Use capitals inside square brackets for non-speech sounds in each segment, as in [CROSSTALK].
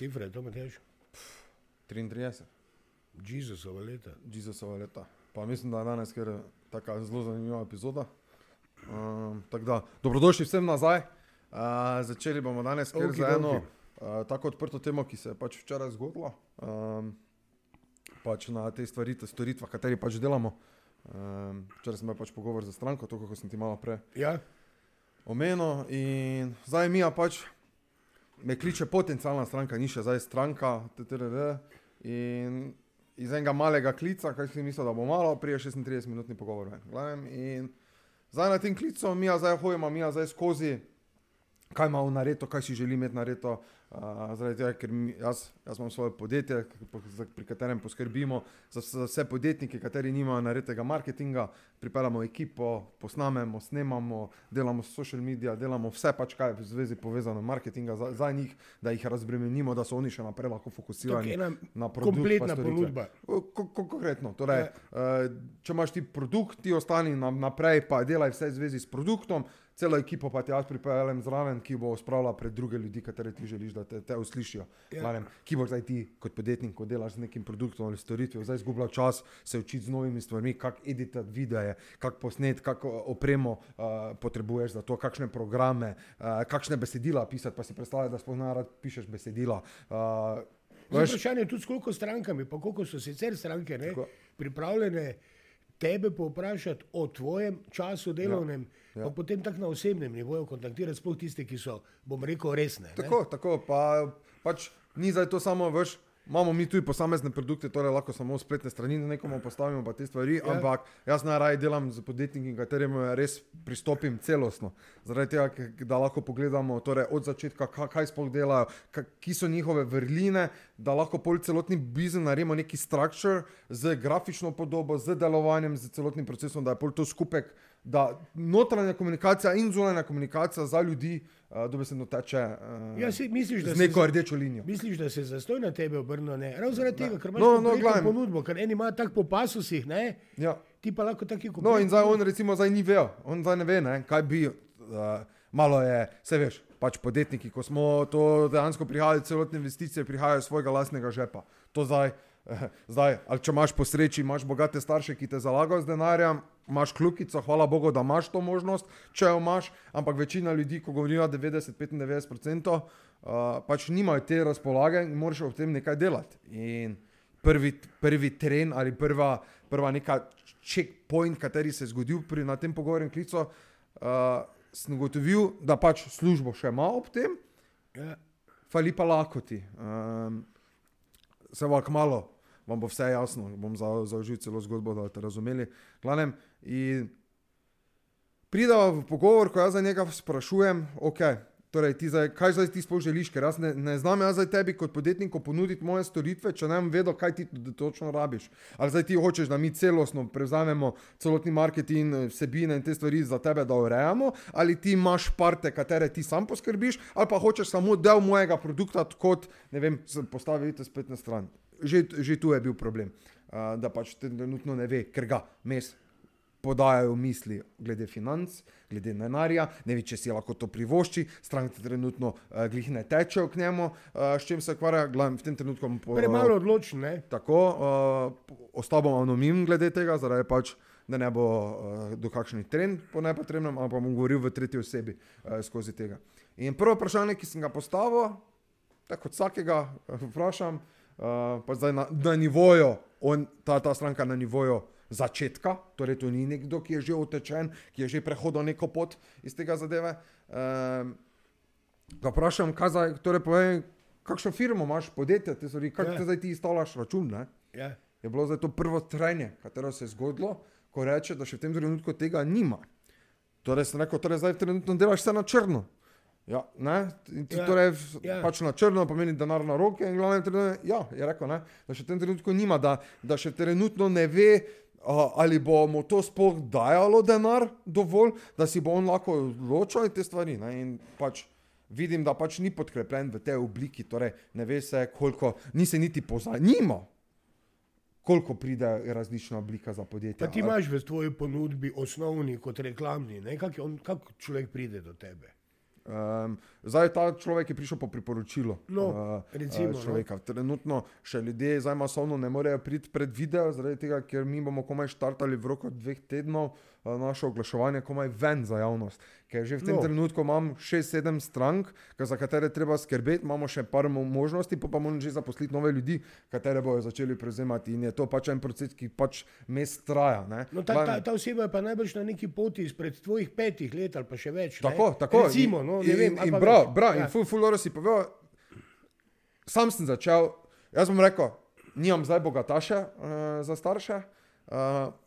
cifre, to me tež. 33, Jezusova leta. Jezusova leta. Pa mislim, da je danes ker tako zelo zanimiva epizoda. Um, tako da, dobrodošli vsem nazaj. Uh, začeli bomo danes Oki za eno doki. uh, tako odprto temo, ki se je pač včeraj zgodila. Um, pač na te stvari, te storitvah, kateri pač delamo. Um, včeraj sem imel pač pogovor za stranko, to, kako sem ti malo prej Ja, omenil. In zdaj mi pač me kliče potencijalna stranka, ni še zdaj stranka, TTRD. In iz enega malega klica, kaj si mislil, da bo malo, prije 36 minutni pogovor. ven. Glavnem, In zdaj na tem klicu, mi zdaj hojimo, mi zdaj skozi, kaj imamo nareto, kaj si želi imeti nareto. Uh, zaradi tega, ker jaz, jaz imam svoje podjetje, pri katerem poskrbimo za, vse- za vse podjetnike, kateri nimajo nareditega marketinga, pripeljamo ekipo, posnamemo, snemamo, delamo social media, delamo vse pač, kaj je v zvezi povezano marketinga za, za njih, da jih razbremenimo, da so oni še naprej lahko fokusirani na produkt. kompletna ponudba. Ko- ko- ko- Konkretno, torej, uh, če imaš ti produkt, ti ostani na, naprej, pa delaj vse v zvezi s produktom, celo ekipo pa ti jaz pripeljem zraven, ki bo spravila pred druge ljudi, katere ti želiš, da te, te uslišijo. Ja. Ja. Ki bo zdaj ti kot podjetnik, ko delaš z nekim produktom ali storitvijo, zdaj izgubljal čas se učiti z novimi stvarmi, kako editirati videe, kako posnet, kako opremo uh, potrebuješ za to, kakšne programe, uh, kakšne besedila pisati, pa si predstavljaj, da sploh narad pišeš besedila. Uh, veš, Vprašanje je tudi, koliko strankami, pa koliko so sicer stranke ne, pripravljene tebe povprašati o tvojem času delovnem, ja, ja. pa potem tako na osebnem nivoju kontaktirati sploh tiste, ki so, bom rekel, resne. ne. Tako, tako, pa pač ni zdaj to samo veš. Imamo mi tudi posamezne produkte, torej lahko samo spletne strani na nekomu postavimo, pa te stvari, Ja. ampak jaz najraje delam z podjetniki, katerim res pristopim celostno. Zaradi tega, da lahko pogledamo torej od začetka, ka- kaj sploh delajo, ki so njihove vrline, da lahko pol celotni biznis naredimo neki struktur z grafično podobo, z delovanjem, z celotnim procesom, da je pol to skupek, da notranja komunikacija in zunanja komunikacija za ljudi uh, dobesedno teče uh, Ja, si misliš, z se neko z- rdečo linijo. Misliš, da se zastoj na tebe obrne? Ne, ravno zaradi tega, ker imaš No, no, glavnem. ponudbo, ker eni imajo tako po pasusih, ne, Ja. ti pa lahko taki No, in zdaj on recimo zdaj ni vedel, on zdaj ne ve, ne, kaj bi, uh, malo je, se veš, pač podjetniki, ko smo to dejansko prihajali, celotne investicije prihajajo iz svojega lastnega žepa. To zdaj, eh, [LAUGHS] zdaj, ali če imaš po sreči, imaš bogate starše, ki te zalagajo z denarjem, imaš kljukico, hvala Bogu, da imaš to možnost, če jo imaš, ampak večina ljudi, ko govorijo 90-95%, uh, pač nimajo te razpolage in moraš ob tem nekaj delati. In prvi, prvi tren ali prva, prva neka checkpoint, kateri se je zgodil pri, tem pogovornem klicu, uh, sem ugotovil, da pač službo še ima ob tem, Ja. fali pa lakoti. Um, se vam kmalo, vam bo vse jasno, bom za- zaužil celo zgodbo, da boste razumeli. Glavnem, prideva v pogovor, ko jaz za njega sprašujem, ok. Torej, ti zdaj, kaj zdaj ti sploh želiš, ker jaz ne, ne znam jaz zdaj tebi kot podjetniku ponuditi moje storitve, če ne vem vedo, kaj ti točno rabiš. Ali zdaj ti hočeš, da mi celostno prevzamemo celotni marketing, vsebine in te stvari za tebe, da urejamo, ali ti imaš parte, katere ti sam poskrbiš, ali pa hočeš samo del mojega produkta, kot ne vem, postaviti spletno stran. Že, že tu je bil problem, uh, da pač trenutno ne ve, ker ga mes podajajo misli glede financ, glede denarja, ne ve, če si lahko to privošči, stranke trenutno uh, glih ne tečejo k njemu, uh, s čim se ukvarja, glavno v tem trenutku bom po- Premalo odločen, ne? Tako, uh, ostal bom anonim glede tega, zaradi pač, da ne bo uh, do kakšnih trend po nepotrebnem, ampak bom govoril v tretji osebi uh, skozi tega. In prvo vprašanje, ki sem ga postavil, tako kot vsakega vprašam, uh, pa zdaj na, na nivoju, on, ta, ta stranka na nivoju začetka, torej to ni nekdo, ki je že utečen, ki je že prehodil neko pot iz tega zadeve. Um, ga vprašam, kaj zdaj, torej povej, kakšno firmo imaš, podjetje, te stvari, kako Ja. ja. zdaj ti izstavljaš račun, ne? Ja. je bilo zdaj to prvo trenje, katero se je zgodilo, ko reče, da še v tem trenutku tega nima. Torej, sem rekel, torej zdaj trenutno delaš vse na črno. Ja, ne, Ja, torej ja. pač na črno pomeni denar na roke in glavno trenutno, ja, je rekel, ne, da še v tem trenutku nima, da, da še trenutno ne ve, a, ali bo mu to sploh dajalo denar dovolj, da si bo on lahko odločil in te stvari. Ne, in pač vidim, da pač ni podkrepljen v tej obliki, torej ne ve se, koliko, ni se niti pozanimal, koliko pride različna oblika za podjetje. Pa ti imaš v tvoji ponudbi osnovni kot reklamni, ne? Kako on- kako človek pride do tebe? Um, zdaj ta človek je prišel po priporočilu No, uh, recimo, uh, no. človeka. Trenutno še ljudje zdaj masovno ne morejo priti pred video, zaradi tega, ker mi bomo komaj štartali v roku dveh tednov naše oglaševanje komaj ven za javnost. Ker že v tem No. trenutku imam 6-7 strank, za katere treba skrbeti, imamo še par mo- možnosti, pa, pa moramo že zaposliti nove ljudi, katere bojo začeli prevzemati. In je to pač en proces, ki pač mes traja. ne. No, ta, ta, ta oseba je pa najbrž na neki poti izpred tvojih petih let ali pa še več. Tako, ne? tako. Recimo, no, ne in, vem. in, in prav, več. prav, Ja. in ful, ful, si povedal. Sam sem začel, jaz bom rekel, nimam zdaj bogataše uh, za starše. Uh,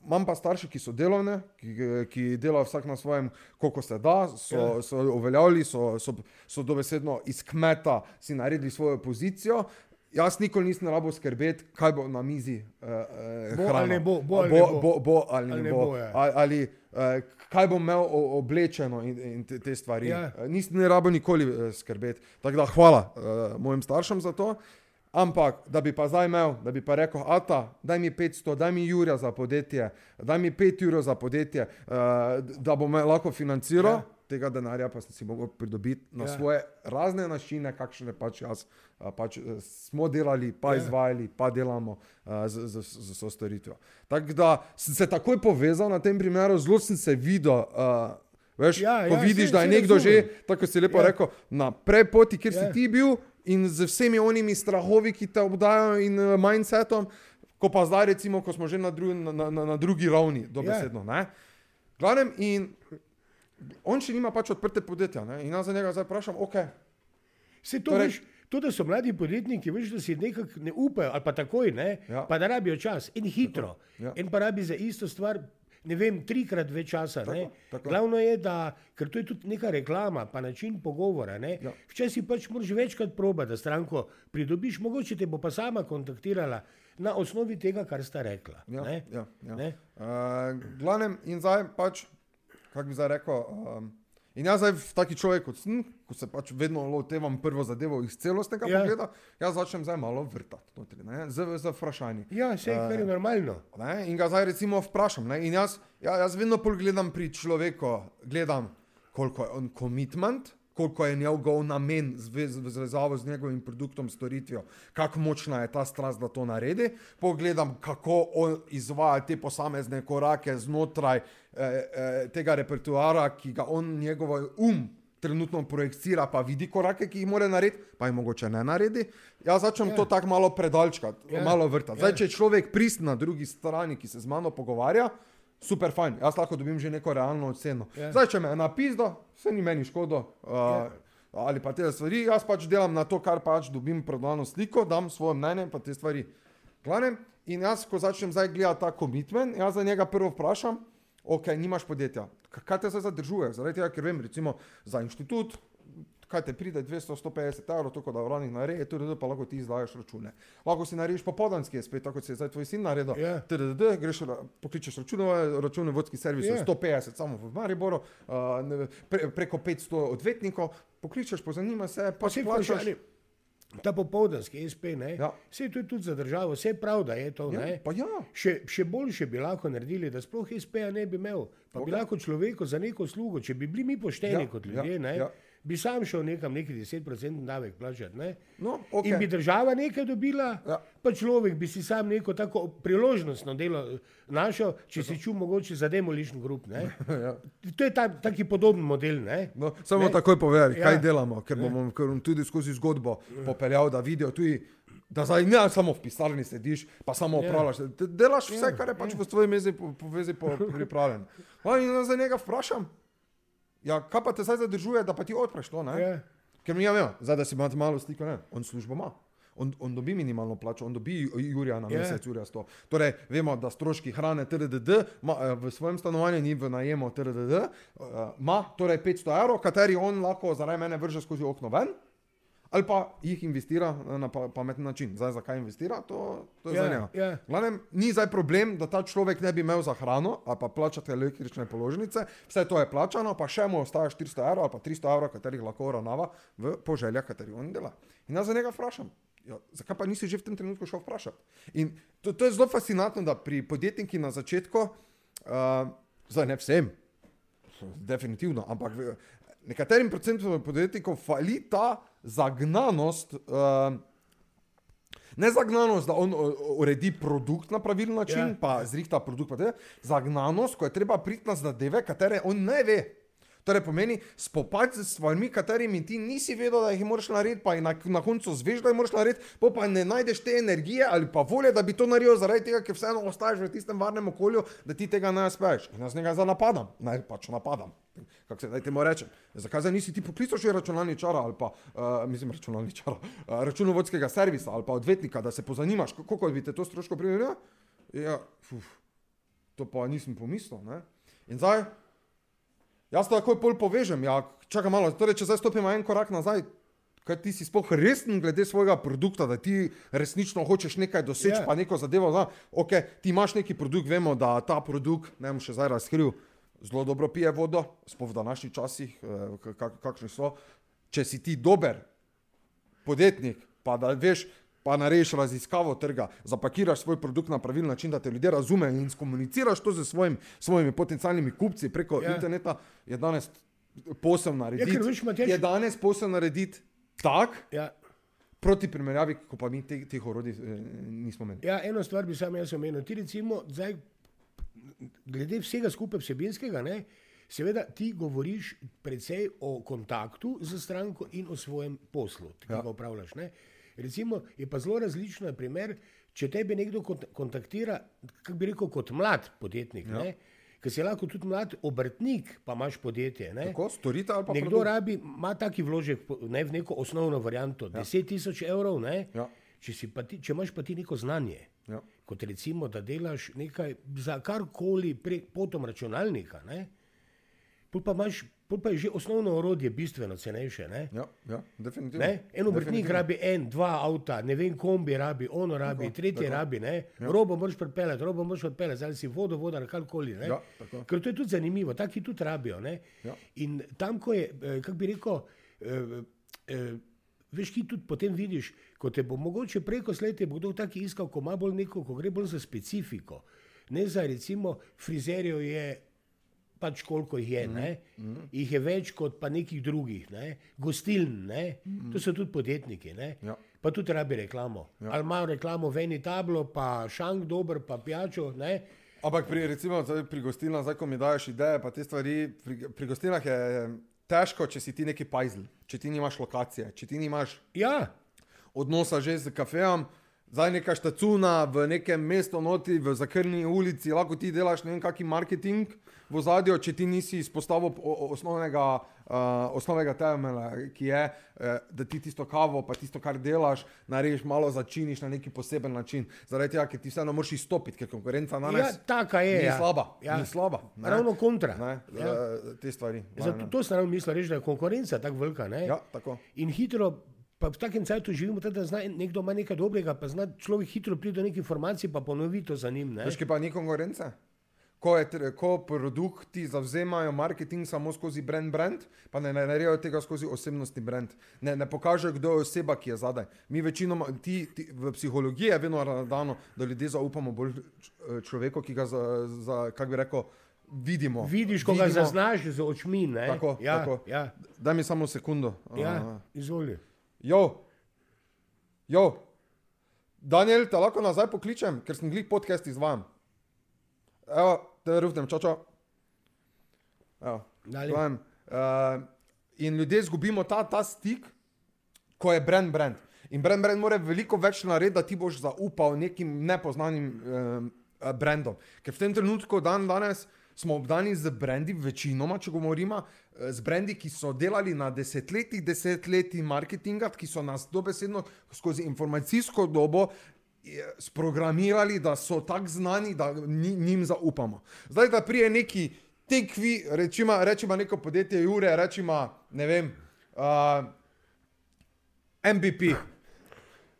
imam pa starše, ki so delovne, ki, ki delajo vsak na svojem, koliko se da, so, Ja. ja. so uveljavili, so, so, so dobesedno iz kmeta si naredili svojo pozicijo. Jaz nikoli nisem rabo skrbeti, kaj bo na mizi. Uh, Bo ali ne bo, bo ali bo, ne bo. bo, bo ali, Ali ne ne bo. bo, ja. ali, ali uh, kaj bom imel oblečeno in, in te, te stvari. Ja. Eh, Nisem ne rabo nikoli uh, skrbeti. Tako da hvala uh, mojim staršem za to. Ampak, da bi pa zdaj imel, da bi pa rekel, Ata, daj mi 500, daj mi Jurja za podjetje, daj mi 5 evrov za podjetje, uh, da bom lahko financiral, Ja. tega denarja pa sem si mogel pridobiti na Ja. svoje razne načine, kakšne pač jaz uh, pač, uh, smo delali, pa Ja. ja. izvajali, pa delamo uh, z, z, z, z storitvijo. Tako da sem se takoj povezal na tem primeru, zelo sem se videl. Uh, Veš, Ja, ko ja, vidiš, saj- da je nekdo razumem. že, tako si lepo Ja. rekel, na prepoti, kjer. Ja. si ti bil in z vsemi onimi strahovi, ki te obdajajo in uh, mindsetom, ko pa zdaj, recimo, ko smo že na, dru, na, na, na drugi ravni, dobesedno. Ja. Glavnem, in on še nima pač odprte podjetja. Ne? In jaz za njega zdaj vprašam, ok, Se to, Torej- veš, to, da so mladi podjetniki, veš, da si nekako ne upajo, ali pa takoj, ne, Ja. pa da rabijo čas in hitro. Ja. En pa rabi za isto stvar, ne vem, trikrat več časa. ne. tako. Glavno je, da, ker to je tudi neka reklama, pa način pogovora. ne. Ja. Včasih pač moraš večkrat probati, da stranko pridobiš, mogoče te bo pa sama kontaktirala na osnovi tega, kar sta rekla. Ja, ne. ja, ja. Ne? Uh, glavnem, in zdaj pač, kako bi zdaj rekel. Um, in jaz zdaj, taki človek kot sem, ko se pač vedno lotevam prvo zadevo iz celostnega Ja. pogleda, jaz začnem zdaj malo vrtati notri, ne, z, z vprašanji. Ja, vse, kar je normalno. Ne? In ga zdaj recimo vprašam. Ne? In jaz, ja, jaz vedno bolj gledam pri človeku, gledam, koliko je on commitment, koliko je njegov namen v zvezavi z njegovim produktom, storitvijo, kako močna je ta strast, da to naredi. Pogledam, kako on izvaja te posamezne korake znotraj eh, eh, tega repertoara, ki ga on, njegov um. Trenutno projekcira, pa vidi korake, ki jih mora narediti, pa jih mogoče ne naredi. Jaz začnem Ja. yeah. to tako malo predalčkati, Ja. yeah. malo vrtati. Zdaj, Ja. če je človek pristen na drugi strani, ki se z mano pogovarja, super fajn, jaz lahko dobim že neko realno oceno. Ja. Zdaj, če me je napizdo, se ni meni škodo. Uh, Ali pa te stvari, jaz pač delam na to, kar pač dobim predano sliko, dam svoje mnenje, pa te stvari. Glavnem, in jaz, ko začnem zdaj gledati ta komitment, jaz za njega prvo vprašam, ok, nimaš podjetja, kaj te zdaj zadržuje? Zaradi tega, ker vem, recimo za inštitut, kaj te pride 200-150 evrov, tako da uranih naredi, tudi pa lahko ti izdajaš račune. Lahko si narediš popoldanski spet, tako kot si je zdaj tvoj sin naredil. Ja. TDD, greš, pokličeš računovodski servis, Ja. yeah. 150 samo v Mariboru, uh, ne pre, preko 500 odvetnikov, pokličeš, pozanima se, pa Pa si plačaš. vprašaj, ta popoldanski SP, ne, Ja. vse je tudi za državo, vse prav, da je to. Ja, ne. ja. Še, še boljše bi lahko naredili, da sploh SP-ja ne bi imel. Pa bi Ok. lahko človeku za neko uslugo, če bi bili mi pošteni Ja, ja, kot ljudje, ja, ja, ja. Bi sam šel nekam neki 10% davek plačati. Ne? No, Okay. In bi država nekaj dobila, Ja. pa človek bi si sam neko tako priložnostno delo eh, našel, če si čutil mogoče za demolition group. Ne? [LAUGHS] ja. To je ta, taki podoben model. Ne? No, samo Ne? takoj povedali, Ja. kaj delamo, ker bomo ker bom tudi skozi zgodbo popeljal, da vidijo tudi. Da zdaj ne samo v pisarni sediš, pa samo Ja. upravljaš. Ja. Delaš vse, Ja, kar je pač v svoji mezi po, povezi po, [LAUGHS] pripravljeno. No, in za njega vprašam, ja, kaj pa te zdaj zadržuje, da pa ti odpreš to? Ne? Ja. Ker mi je ja, zdaj, da si imate malo sliko, ne, on službo ima. On, on dobi minimalno plačo, on dobi Jurija na Ja. mesec, Jurija 100. Torej, vemo, da stroški hrane TRDD ma, eh, v svojem stanovanju ni v najemu TRDD, eh, ima torej 500 evrov, kateri on lahko zaradi mene vrže skozi okno ven. Ali pa jih investira na pa- pameten način. Zdaj, zakaj investira, to, to je Ja, za njega. ja. Glavnem, ni zdaj problem, da ta človek ne bi imel za hrano ali pa plačati električne položnice, vse to je plačano, pa še mu ostaja 400 evrov ali pa 300 evrov, katerih lahko uravnava v poželjah, kateri on dela. In jaz za njega vprašam, ja, zakaj pa nisi že v tem trenutku šel vprašati? In to, to je zelo fascinantno, da pri podjetnikih na začetku, uh, zdaj ne vsem, definitivno, ampak nekaterim procentom podjetnikov fali ta zagnanost. Uh, Ne zagnanost, da on uredi produkt na pravilen način, Ja. ja. pa zrihta produkt, pa te, zagnanost, ko je treba priti na zadeve, katere on ne ve. Torej pomeni spopad s stvarmi, katerimi ti nisi vedel, da jih moraš narediti, pa jih na, na koncu zveš, da jih moraš narediti, pa pa ne najdeš te energije ali pa volje, da bi to naredil zaradi tega, ker vseeno ostaješ v tistem varnem okolju, da ti tega ne uspeš. In jaz njega zdaj napadam, naj pač napadam. Kako se zdaj temu reče? Zakaj zdaj nisi ti poklical še računalničara ali pa, uh, mislim, računalničara, uh, računovodskega servisa ali pa odvetnika, da se pozanimaš, koliko bi te to stroško prijelo? Ja, fuf, to pa nisem pomislil. Ne? In zdaj, jaz to takoj pol povežem. Ja, čakaj malo, torej, če zdaj stopimo en korak nazaj. Kaj ti si sploh resen glede svojega produkta, da ti resnično hočeš nekaj doseči, Ja. yeah. pa neko zadevo. Da, okay, ti imaš neki produkt, vemo, da ta produkt, ne bom še zdaj razkril, zelo dobro pije vodo, sploh v današnjih časih, eh, kak, kakšni so. Če si ti dober podjetnik, pa da veš, pa narediš raziskavo trga, zapakiraš svoj produkt na pravilen način, da te ljudje razumejo in skomuniciraš to z svojim, svojimi potencialnimi kupci preko Ja. ja. interneta, je danes posel narediti. ker veš, Matjaž- je danes posel narediti tak, Ja, proti primerjavi, ko pa mi te, teh orodij eh, nismo imeli. ja, eno stvar bi sam jaz omenil. Ti recimo, zdaj, glede vsega skupaj vsebinskega, ne, seveda ti govoriš predvsej o kontaktu z stranko in o svojem poslu, ki Ja. ja. ga upravljaš. Ne. Recimo, je pa zelo različno, na primer, če tebe nekdo kont- kontaktira, kako bi rekel, kot mlad podjetnik, ja. ker si lahko tudi mlad obrtnik, pa imaš podjetje. Ne. Tako, storitev ali pa Nekdo produkt? rabi, ima taki vložek ne, v neko osnovno varianto, ja. 10 tisoč evrov, ne, Ja. če, ti, če imaš pa ti neko znanje, Ja. kot recimo, da delaš nekaj za karkoli prek potom računalnika, ne, pol pa, imaš, pol pa je že osnovno orodje bistveno cenejše. Ne. Ja, ja, definitivno. Ne? En obrtnik Definitivno. rabi en, dva avta, ne vem, kombi rabi, ono rabi, Tako, tretje tako. rabi, ne? Ja. robo moraš pripeljati, robo moraš pripeljati, ali si vodo, voda ali karkoli. ne. Ja, tako. Ker to je tudi zanimivo, taki tudi rabijo. ne. Ja. In tam, ko je, eh, kako bi rekel, eh, eh, veš, ki tudi potem vidiš, ko te bo mogoče preko slete, bo kdo taki iskal, ko ima bolj neko, ko gre bolj za specifiko. Ne za recimo frizerjev je pač koliko jih je, ne? jih je več kot pa nekih drugih, ne? gostiln, ne? to so tudi podjetniki. Ne? Ja. Pa tudi rabi reklamo. Ja. Ali imajo reklamo v eni tablo, pa šank dober, pa pijačo. Ne? Ampak pri, recimo, pri gostilnah, zdaj ko mi daješ ideje, pa te stvari, pri, pri gostilnah je težko, če si ti neki pajzel, če ti nimaš lokacije, če ti nimaš Ja, odnosa že z kafejem, zdaj neka štacuna v nekem mestu, noti v zakrni ulici, lahko ti delaš ne vem kakšen marketing v zadju, če ti nisi izpostavil osnovnega, uh, osnovnega temelja, ki je, eh, da ti tisto kavo, pa tisto, kar delaš, narediš malo začiniš na neki poseben način. Zaradi tega, ker ti vseeno moraš izstopiti, ker konkurenca danes ja taka je. ni ja. slaba. Ja. Ni slaba ne. Ravno kontra. Ne, Ja. ja. Te stvari. Zato, to sem ravno mislil, reči, da je konkurenca tako velika. Ne? Ja, tako. In hitro, pa v takem času živimo, tako da zna nekdo ima nekaj dobrega, pa zna človek hitro priti do nekih informacij, pa ponovi to za njim. Veš, ki pa ni konkurence. Ko, je, ko produkti zavzemajo marketing samo skozi brand, brand pa ne naredijo tega skozi osebnostni brand. Ne, ne pokažejo, kdo je oseba, ki je zadaj. Mi večinoma, ti, ti, v psihologiji je vedno dano, da ljudje zaupamo bolj č- človeku, ki ga, za, za, kako bi rekel, vidimo. Vidiš, ko ga Vidimo. zaznaš z očmi. Ne? Tako, ja, tako. Ja, Daj mi samo sekundo. ja, A, izvoli. Jo, jo, Daniel, te lahko nazaj pokličem, ker sem glih podcast izvajam. Evo, te rufnem, čau. Evo, uh, in ljudje izgubimo ta, ta stik, ko je brand, brand. In brand, brand mora veliko več narediti, da ti boš zaupal nekim nepoznanim um, brandom. Ker v tem trenutku, dan danes, smo obdani z brendi, večinoma, če govorimo, eh, z brendi, ki so delali na desetletjih, desetletji marketinga, ki so nas dobesedno skozi informacijsko dobo eh, sprogramirali, da so tako znani, da ni, njim zaupamo. Zdaj, da prije neki tekvi, rečimo, rečimo neko podjetje Jure, rečimo, ne vem, uh, MVP.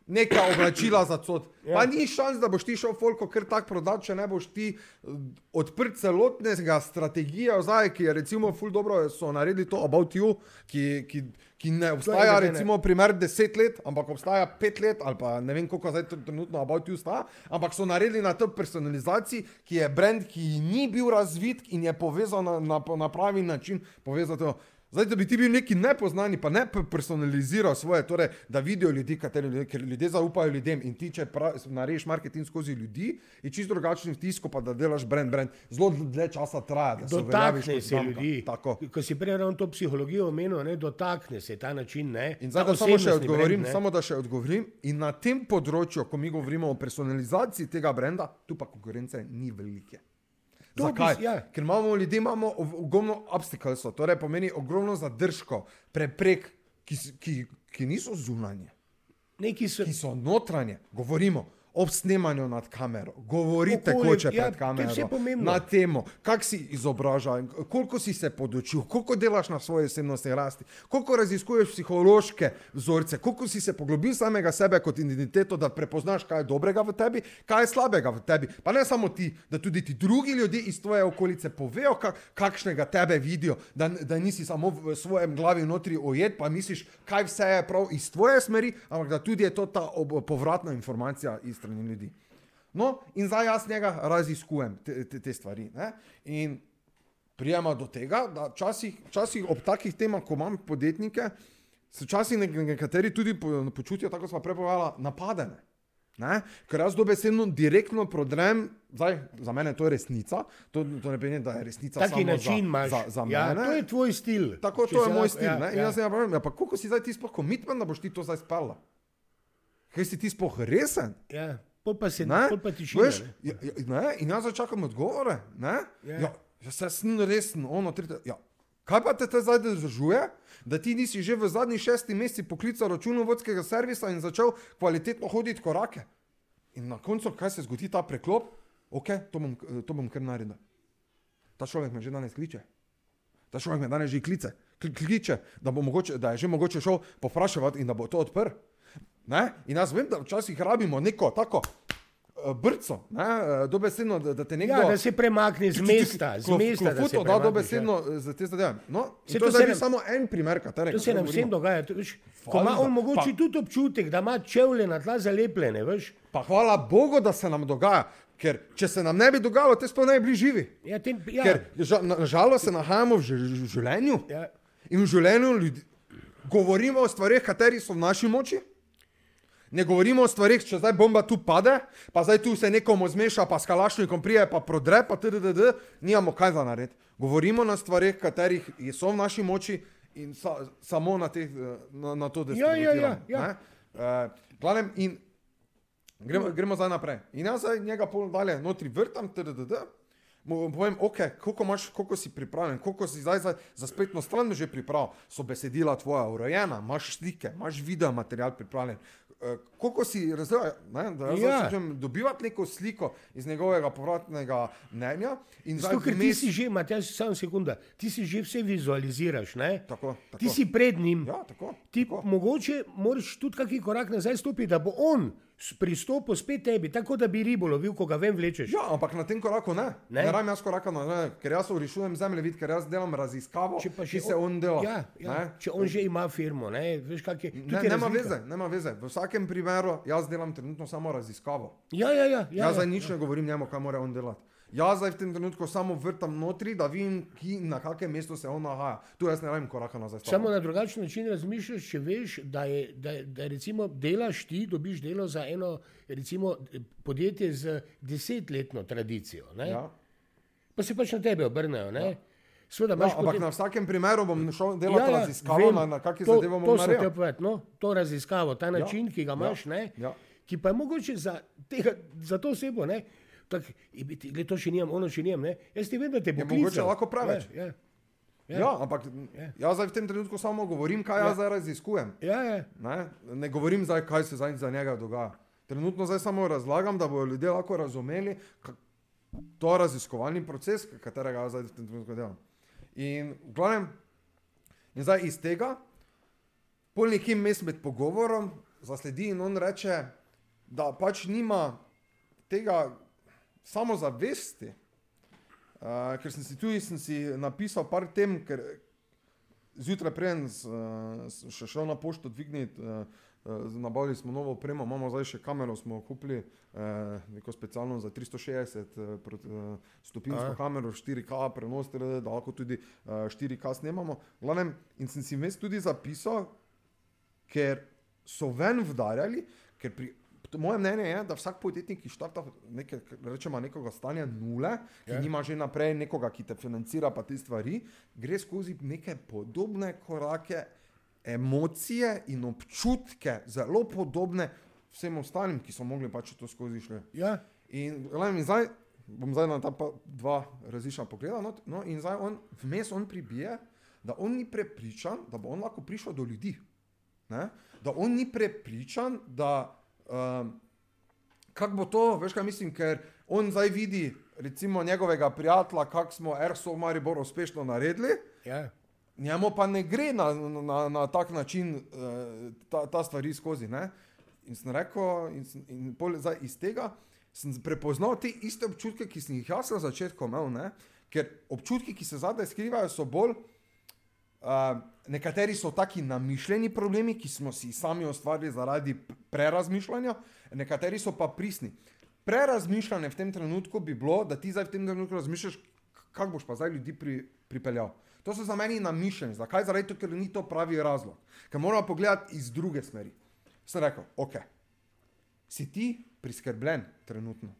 Neka oblačila za cod. Ja. Pa ni šans, da boš ti šel folko kar tak prodati, če ne boš ti eh, odprt celotnega strategije, zdaj, ki je recimo ful dobro, so naredili to About You, ki, ki, ki ne obstaja ne. recimo primer deset let, ampak obstaja pet let ali pa ne vem koliko zdaj trenutno About You sta, ampak so naredili na to personalizaciji, ki je brand, ki ni bil razvit in je povezan na, na, na pravi način povezan. Zdaj, da bi ti bil neki nepoznani, pa ne pe- personaliziral svoje, torej, da vidijo ljudi, kateri ljudje, ker ljudje zaupajo ljudem. In ti, če narediš marketing skozi ljudi, je čisto drugačen vtis, pa da delaš brand, brand. Zelo dlje časa traja. da se uveljaviš kot se znamka. ljudi. Tako. Ko si prej ravno to psihologijo omenil, ne, dotakne se ta način. Ne, In zdaj, da samo še odgovorim, brand, samo da še odgovorim. In na tem področju, ko mi govorimo o personalizaciji tega brenda, tu pa konkurence ni velike. Zakaj? ja. Ker imamo ljudje, imamo ogromno obstaklesov, torej pomeni ogromno zadržkov, preprek, ki, ki, ki niso zunanje, Neki so, ki so notranje. Govorimo ob snemanju nad kamero, govorite koče ja, pred je kamero, na temo, kak si izobražen, koliko si se podočil, koliko delaš na svoji osebnostni rasti, koliko raziskuješ psihološke vzorce, koliko si se poglobil samega sebe kot identiteto, da prepoznaš, kaj je dobrega v tebi, kaj je slabega v tebi. Pa ne samo ti, da tudi ti drugi ljudje iz tvoje okolice povejo, kak, kakšnega tebe vidijo, da, da nisi samo v svojem glavi notri ojet, pa misliš, kaj vse je prav iz tvoje smeri, ampak da tudi je to ta ob, povratna informacija iz strani ljudi. No, in zdaj jaz njega raziskujem te, te, te stvari. Ne? In prijema do tega, da včasih, včasih ob takih temah, ko imam podjetnike, se včasih nek- nekateri tudi po, počutijo, tako smo prepovedali, napadene. Ne? Ker jaz dobesedno direktno prodrem, zdaj za mene to je resnica, to, to ne pomeni, da je resnica taki samo za, imaš. za, za ja, mene. to je tvoj stil. Tako, Če to je moj stil. ja, Ja, in ja. jaz ne pravim, ja, pa koliko si zdaj ti sploh komitmen, da boš ti to zdaj spela? Kaj si ti sploh resen? Ja, pol pa se Ne? pol pa tišina. Veš, ne. ja, ja? In jaz začakam odgovore. Ne? Ja. Ja, ja, se sem resen, ono, tretje. Ja. Kaj pa te te zdaj držuje, da ti nisi že v zadnjih šestih mesecih poklical računovodskega servisa in začel kvalitetno hoditi korake? In na koncu, kaj se zgodi ta preklop? Ok, to bom, to bom kar naredil. Ta človek me že danes kliče. Ta človek me danes že kliče, Kli- kliče da, bo mogoče, da je že mogoče šel popraševati in da bo to odprl. Ne? In jaz vem, da včasih rabimo neko tako uh, brco, ne? eh, dobesedno, da, da te nekdo. Ja, da se premakne z mesta, z mesta. da se klofuto da premakneš, dobesedno eh, za te zadeve. No, in to to je se samo en primer, katerega. To se nam vsem dogaja. to Veš, ko ima on mogoče pa- tudi občutek, da ima čevlje na tla zalepljene. Veš. Pa hvala Bogu, da se nam dogaja, ker če se nam ne bi dogajalo, te sploh ne bi bili živi. Ja, tem, ja, Ker ža, na, se nahajamo v ž- ž- življenju ja, in v življenju ljudi, govorimo o stvarih, kateri so v naši moči. Ne govorimo o stvarih, če zdaj bomba tu pade, pa zdaj tu se nekomu zmeša, pa s kalašnikom prije, pa prodre, pa tdd, nimamo kaj za narediti. Govorimo na stvarih, katerih so v naši moči in sa, samo na, teh, eh, na, na to, da se Ja, ja, ja, ja. Uh, glavnem, in gremo, gremo zdaj naprej. In jaz zdaj njega pol dalje notri vrtam, tdd. Mu povem, ok, koliko, imaš, koliko si pripravljen, koliko si zdaj za, za spletno stran že pripravljen, so besedila tvoja urejena, imaš slike, imaš video material pripravljen. Koliko si razumel, da Ja. začnem dobivati neko sliko iz njegovega povratnega mnenja. Zato, ker ti vmes- si že, Matjaž, samo sekunda, ti si že vse vizualiziraš. Ne? Tako, tako. Ti si pred njim. Ja, tako. Ti tako. mogoče moraš tudi kakšen korak nazaj stopiti, da bo on pristopil spet tebi, tako da bi ribo lovil, ko ga ven vlečeš. Ja, ampak na tem koraku ne. Ne? Ne, rabim jaz koraka na ne, ker jaz rešujem zemljevid, ker jaz delam raziskavo, Če pa ki že se on dela. Ja, ja, ne? če on že ima firmo, ne, veš, kak je. Ne, nema veze, nema veze. V vsakem primeru jaz delam trenutno samo raziskavo. Ja, ja, ja. ja, Ja, jaz ja. nič ne govorim njemu, kaj mora on delati. Jaz zdaj v tem trenutku samo vrtam notri, da vidim, ki, na kakem mestu se on nahaja. Tu jaz ne rabim koraka nazaj. stopiti. Samo na drugačen način razmišljaš, če veš, da, je, da, da recimo delaš ti, dobiš delo za eno recimo, podjetje z desetletno tradicijo. Ne? Ja. Pa se pač na tebe obrnejo. Ja. Sveda, Ja, ampak potem- na vsakem primeru bom šel delati ja, ja, raziskavo, vem. na, na kakšne zadeve bom naredil. no, to raziskavo, ta način, ki ga imaš, ne, ja. ki pa je mogoče za, tega, za to osebo. Ne, tak, gled, to še nimam, ono še nimam. Ne. Jaz ti vem, da te bo Je mogoče klical. lahko preveč. Ja, ja. Ja. ja, ampak Ja. jaz zdaj v tem trenutku samo govorim, kaj jaz zdaj raziskujem. Ja, ja. Ne, ne govorim zdaj, kaj se zdaj za njega dogaja. Trenutno zdaj samo razlagam, da bodo ljudje lahko razumeli to raziskovalni proces, katerega jaz zdaj v tem trenutku delam. In, v glavnem, in zdaj iz tega, pol nekje mes med pogovorom, zasledi in on reče, da pač nima tega samozavesti. Uh, ker sem si tudi sem si napisal par tem, ker zjutraj preden sem še šel na pošto dvigniti uh, nabavili smo novo opremo, imamo zdaj še kamero, smo kupili uh, neko specialno za 360 uh, prot- uh, stopinjsko Aha. kamero, 4K prenos, teda, da lahko tudi uh, 4K snemamo. Glavnem, in sem si vmes tudi zapisal, ker so ven vdarjali, ker pri. Moje mnenje je, da vsak podjetnik, ki štarta neke, rečemo, nekega stanja nule, ki Ja. yeah. nima že naprej nekoga, ki te financira, pa te stvari, gre skozi neke podobne korake, emocije in občutke, zelo podobne vsem ostalim, ki so mogli pač to skozi šle. Ja, In, in zdaj bom zdaj na ta dva različna pogleda. No, no, in zdaj on, vmes on pribije, da on ni prepričan, da bo on lahko prišel do ljudi. Ne? Da on ni prepričan, da um, kako bo to, veš kaj mislim, ker on zdaj vidi recimo njegovega prijatelja, kako smo Erso v Mariboru uspešno naredili. ja. Njemu pa ne gre na, na, na tak način uh, ta, ta stvari skozi. Ne? In sem rekel, in, sem- in pol, zdaj iz tega sem prepoznal te iste občutke, ki sem jih jaz na začetku imel. Ne? Ker občutki, ki se zadaj skrivajo, so bolj. Uh, nekateri so taki namišljeni problemi, ki smo si jih sami ustvarili zaradi prerazmišljanja, nekateri so pa pristni. Prerazmišljanje v tem trenutku bi bilo, da ti zdaj v tem trenutku razmišljaš, kako boš pa zdaj ljudi pri, pripeljal. To so za meni namišljeni. Zakaj? Zaradi tega, ker ni to pravi razlog. Ker moramo pogledati iz druge smeri. Sem rekel, ok, si ti priskrbljen trenutno.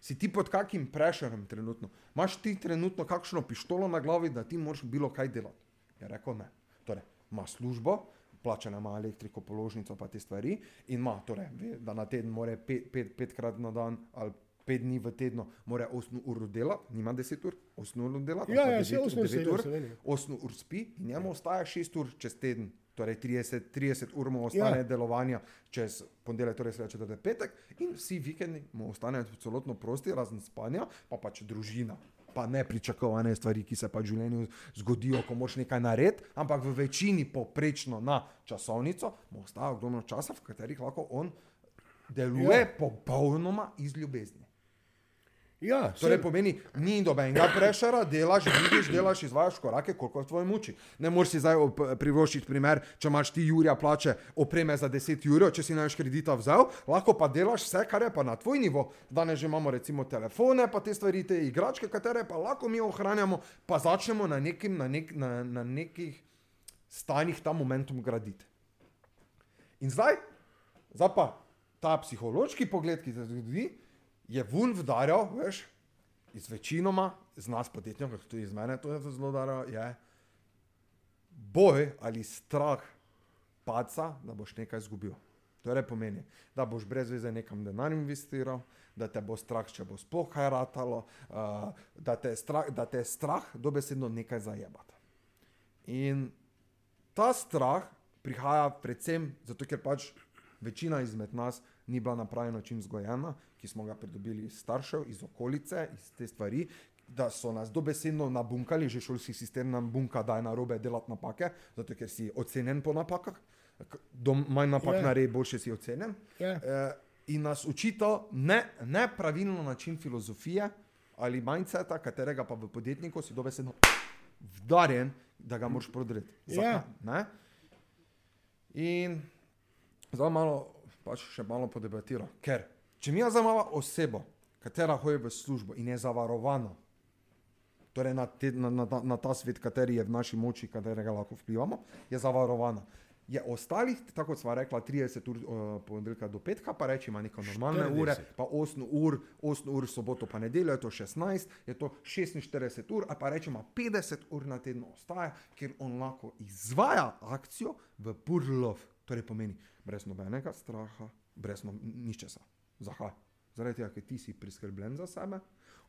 Si ti pod kakim prešerom trenutno? Imaš ti trenutno kakšno pištolo na glavi, da ti moraš bilo kaj delati? Je rekel ne. Torej, ima službo, plačana ima elektriko, položnico, pa te stvari, in ima, torej, ve, da na teden mora pet, pet, petkrat na dan ali pet dni v tednu, mora 8 ur delati, nima 10 ur, 8 ur delati, Ja, ja, devet- saj osem ur devet se ur, v Sloveniji. 8 ur spi in njemu ostaja 6 ur čez teden. Torej 30, 30 ur mu ostane Ja. ja. delovanja čez ponedeljek, torej sreče, da je petek, in vsi vikendi mu ostanejo celotno prosti, razen spanja, pa pač družina. Pa ne pričakovane stvari, ki se pač v življenju zgodijo, ko moš nekaj narediti, ampak v večini poprečno na časovnico mu ostaja ogromno časa, v katerih lahko on deluje ja. popolnoma iz ljubezni. Ja, Torej pomeni, ni dobenega prešara, delaš, vidiš, delaš, izvajaš korake, koliko v tvoji moči. Ne moreš si zdaj privoščiti primer, če imaš ti Jurija plače opreme za 10 jurjev, če si največ kredita vzel, lahko pa delaš vse, kar je pa na tvoj nivo. Danes že imamo recimo telefone, pa te stvari, te igračke, katere pa lahko mi ohranjamo, pa začnemo na, nekim, na, nek, na, na nekih stanjih ta momentum graditi. In zdaj, zdaj pa ta psihološki pogled, ki se zgodi, je vun vdarjal, veš, iz večinoma, z nas podjetnikov, tudi iz mene, to je zelo daro, je boj ali strah paca, da boš nekaj izgubil. Torej pomeni, da boš brez veze nekam denar investiral, da te bo strah, če bo sploh kaj ratalo, uh, da, te strah, da te je strah dobesedno nekaj zajebati. In ta strah prihaja predvsem zato, ker pač večina izmed nas ni bila na pravi način vzgojena, ki smo ga pridobili iz staršev, iz okolice, iz te stvari, da so nas dobesedno nabunkali, že šolski sistem nam bunka, da je narobe delati napake, zato ker si ocenjen po napakah, do manj napak Ja. yeah. naredi, boljše si ocenjen. Ja. Eh, in nas učito ne, nepravilno način filozofije ali mindseta, katerega pa v podjetniku si dobesedno vdarjen, da ga moraš prodreti. Zakaj? Ja. Ne? In zdaj malo, pač še malo podebatiram. Ker, če mi zdaj imamo osebo, katera hoji v službo in je zavarovana, torej na, te, na, na, na ta svet, kateri je v naši moči, katerega lahko vplivamo, je zavarovana. Je ostalih, tako kot smo rekla, 30 ur uh, ponedeljka do petka, pa reči ima neko normalne 40. ure, pa 8 ur, 8 ur soboto, pa nedeljo je to 16, je to 46 ur, ali pa rečemo 50 ur na teden ostaja, ker on lahko izvaja akcijo v pur lov. Torej pomeni brez nobenega straha, brez no, ničesa. Zakaj? Zaradi tega, ker ti si priskrbljen za sebe,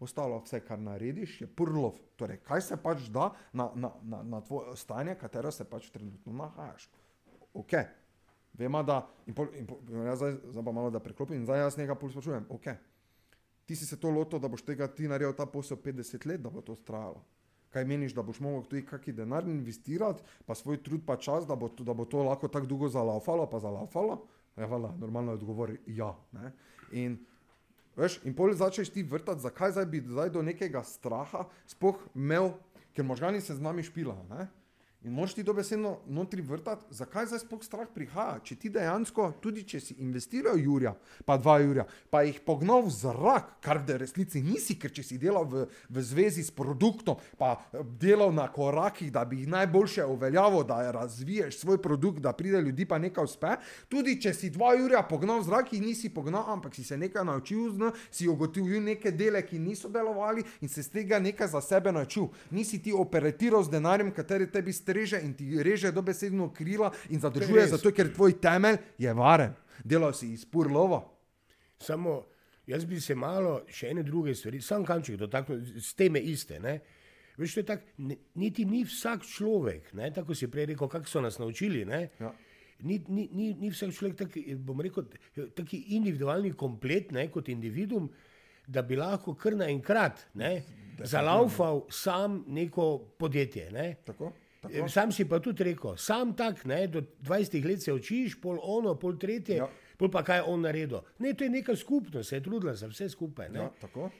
ostalo vse, kar narediš, je pur lov. Torej, kaj se pač da na, na, na, na tvoje stanje, katero se pač trenutno nahajaš. Ok. Vemo, da, in pol, in pol, jaz zdaj, zdaj pa malo da preklopim, in zdaj jaz nekaj pol sprašujem. Ok. Ti si se to lotil, da boš tega ti naredil ta posel 50 let, da bo to trajalo. Kaj meniš, da boš mogel tudi kakšen denar investirati, pa svoj trud, pa čas, da bo, da bo to lahko tako dolgo zalaufalo, pa zalaufalo? Ja, vala, normalno je odgovor ja. Ne? In, veš, in pol začneš ti vrtati, zakaj zdaj bi zdaj do nekega straha sploh imel, ker možgani se z nami špilajo. In moš ti dobesedno notri vrtati, zakaj zdaj sploh strah prihaja. Če ti dejansko, tudi če si investiral Jurja, pa dva Jurja, pa jih pognal v zrak, kar v resnici nisi, ker če si delal v, v zvezi s produktom, pa eh, delal na korakih, da bi jih najboljše uveljavil, da razviješ svoj produkt, da pride ljudi, pa nekaj uspe. Tudi če si dva Jurja pognal v zrak, jih nisi pognal, ampak si se nekaj naučil, zna, si ugotovil neke dele, ki niso delovali in se z tega nekaj za sebe naučil. Nisi ti operatiral z denarjem, kateri tebi streže reže in ti reže dobesedno krila in zadržuje, zato ker tvoj temelj je varen. Delal si iz purlova. Samo jaz bi se malo še ene druge stvari, sam kanček dotaknil, s teme iste. Ne? Veš, to je tako, niti ni vsak človek, ne? tako si prej rekel, kako so nas naučili. Ja. Ni, ni, ni, ni vsak človek taki, bom rekel, taki individualni komplet, ne, kot individuum, da bi lahko kar naenkrat zalaufal sam neko podjetje. Ne? Tako? Tako. Sam si pa tudi rekel, sam tak, ne, do 20 let se učiš, pol ono, pol tretje. Ja. Pol pa kaj on naredil. Ne, to je neka skupnost, se je trudila za vse skupaj. Ja,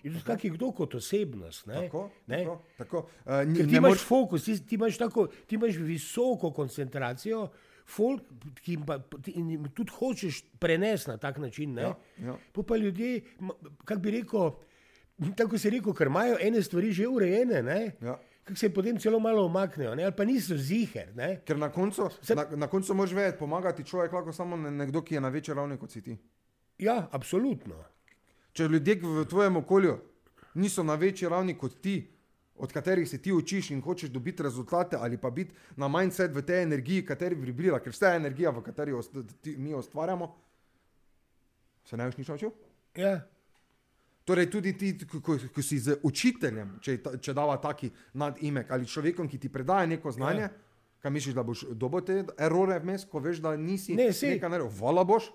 In tudi kak je kdo kot osebnost. Ne, tako, ne? tako, tako. Uh, n, ti imaš moč... fokus, ti, ti, imaš tako, ti imaš visoko koncentracijo, folk, ki pa, ti, tudi hočeš prenesti na tak način. Ja, ja. Pa ljudje, kako bi rekel, tako se je rekel, ker imajo ene stvari že urejene. Ja kako se potem celo malo omaknejo, ali pa niso ziger. Ne? Ker na koncu, se... na, na koncu moraš vedeti, pomagati človek lahko samo nekdo, ki je na večji ravni kot si ti. Ja, absolutno. Če ljudje v tvojem okolju niso na večji ravni kot ti, od katerih se ti učiš in hočeš dobiti rezultate, ali pa biti na mindset v tej energiji, kateri vibrira, ker vse je energija, v kateri mi ustvarjamo, se ne boš nič naučil? Ja. Torej, tudi ti, ko, ko si z učiteljem, če, če dava taki nadimek ali človekom, ki ti predaja neko znanje, ja. kaj misliš, da boš dobil te erore vmes, ko veš, da nisi ne, nekaj naredil. Vala boš,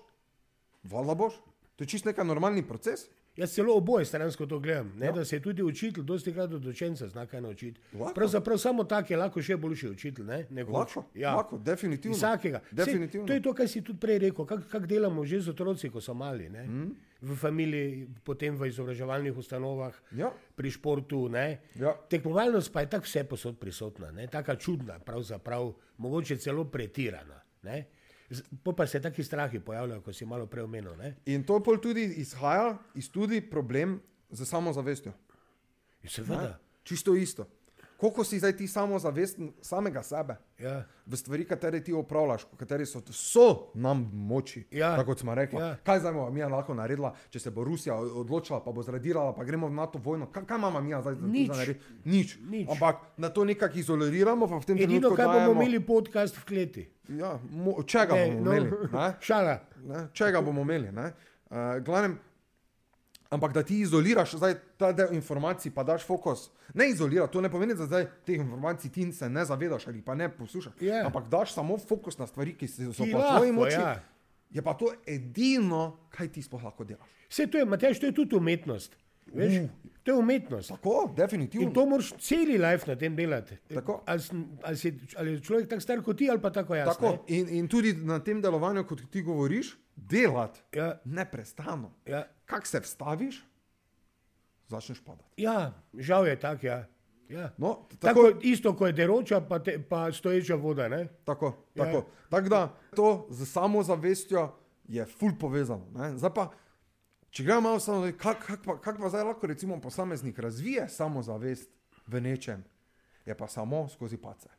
vala boš, to je čist neka normalni proces. Jaz celo oboje stransko to gledam, ne, ja. da se je tudi učitelj, dosti krat od učenca zna kaj naučiti. Pravzaprav samo tak je lahko še boljši učitelj. Ne, lahko, ja. lahko, definitivno. Vsakega. definitivno. Sej, to je to, kar si tudi prej rekel, kako kak delamo že z otroci, ko so mali. Mm. V familiji, potem v izobraževalnih ustanovah, ja. pri športu. Ja. Tekmovalnost pa je tako vse posod prisotna, tako čudna, pravzaprav mogoče celo pretirana. Ne? Po pa se taki strahi pojavljajo, ko si malo preomenil. In to pol tudi izhaja iz tudi problem z samozavestjo. Seveda. Ne? Čisto isto. Koliko si zdaj ti samozavesten samega sebe ja. v stvari, katere ti opravljaš, kateri so, so nam moči. Ja. Tako smo rekli. Ja. Kaj zdaj bomo mi lahko naredili, če se bo Rusija odločila, pa bo zradirala, pa gremo v NATO vojno. Kaj, kaj imamo mi zdaj Nič. narediti? Nič. Nič. Ampak na to nekako izoliramo. Edino, kaj bomo imeli podcast v kleti. Ja, mo, čega ne, bomo no, imeli? [LAUGHS] Šala. Ne? Čega bomo imeli? Uh, glavnem, Ampak da ti izoliraš zdaj ta del informacij, pa daš fokus. Ne izolira, to ne pomeni, da zdaj teh informacij ti se ne zavedaš ali pa ne poslušaš. Yeah. Ampak daš samo fokus na stvari, ki so v tvoji moči. Ja. Je pa to edino, kaj ti sploh lahko delaš. Vse to je, Matej, to je tudi umetnost. Veš, uh. To je umetnost. Tako, definitivno. In to moraš celi life na tem delati. Ali, ali, si, ali je človek tako star kot ti, ali pa tako jaz. Tako. In, in tudi na tem delovanju, kot ti govoriš, delati. Ja. Neprestano. Ja. Kak se vstaviš, začneš padati. Ja, žal je tak, ja. Ja. No, tako, tako isto, kot je deroča, pa, te, pa stoječa voda. Ne? Tako, tako. Ja. tako da to z samozavestjo je ful povezano. Zdaj pa. Če gremo malo samo, kako kak pa, kak pa zdaj lahko recimo posameznik razvije samozavest v nečem, je pa samo skozi pace.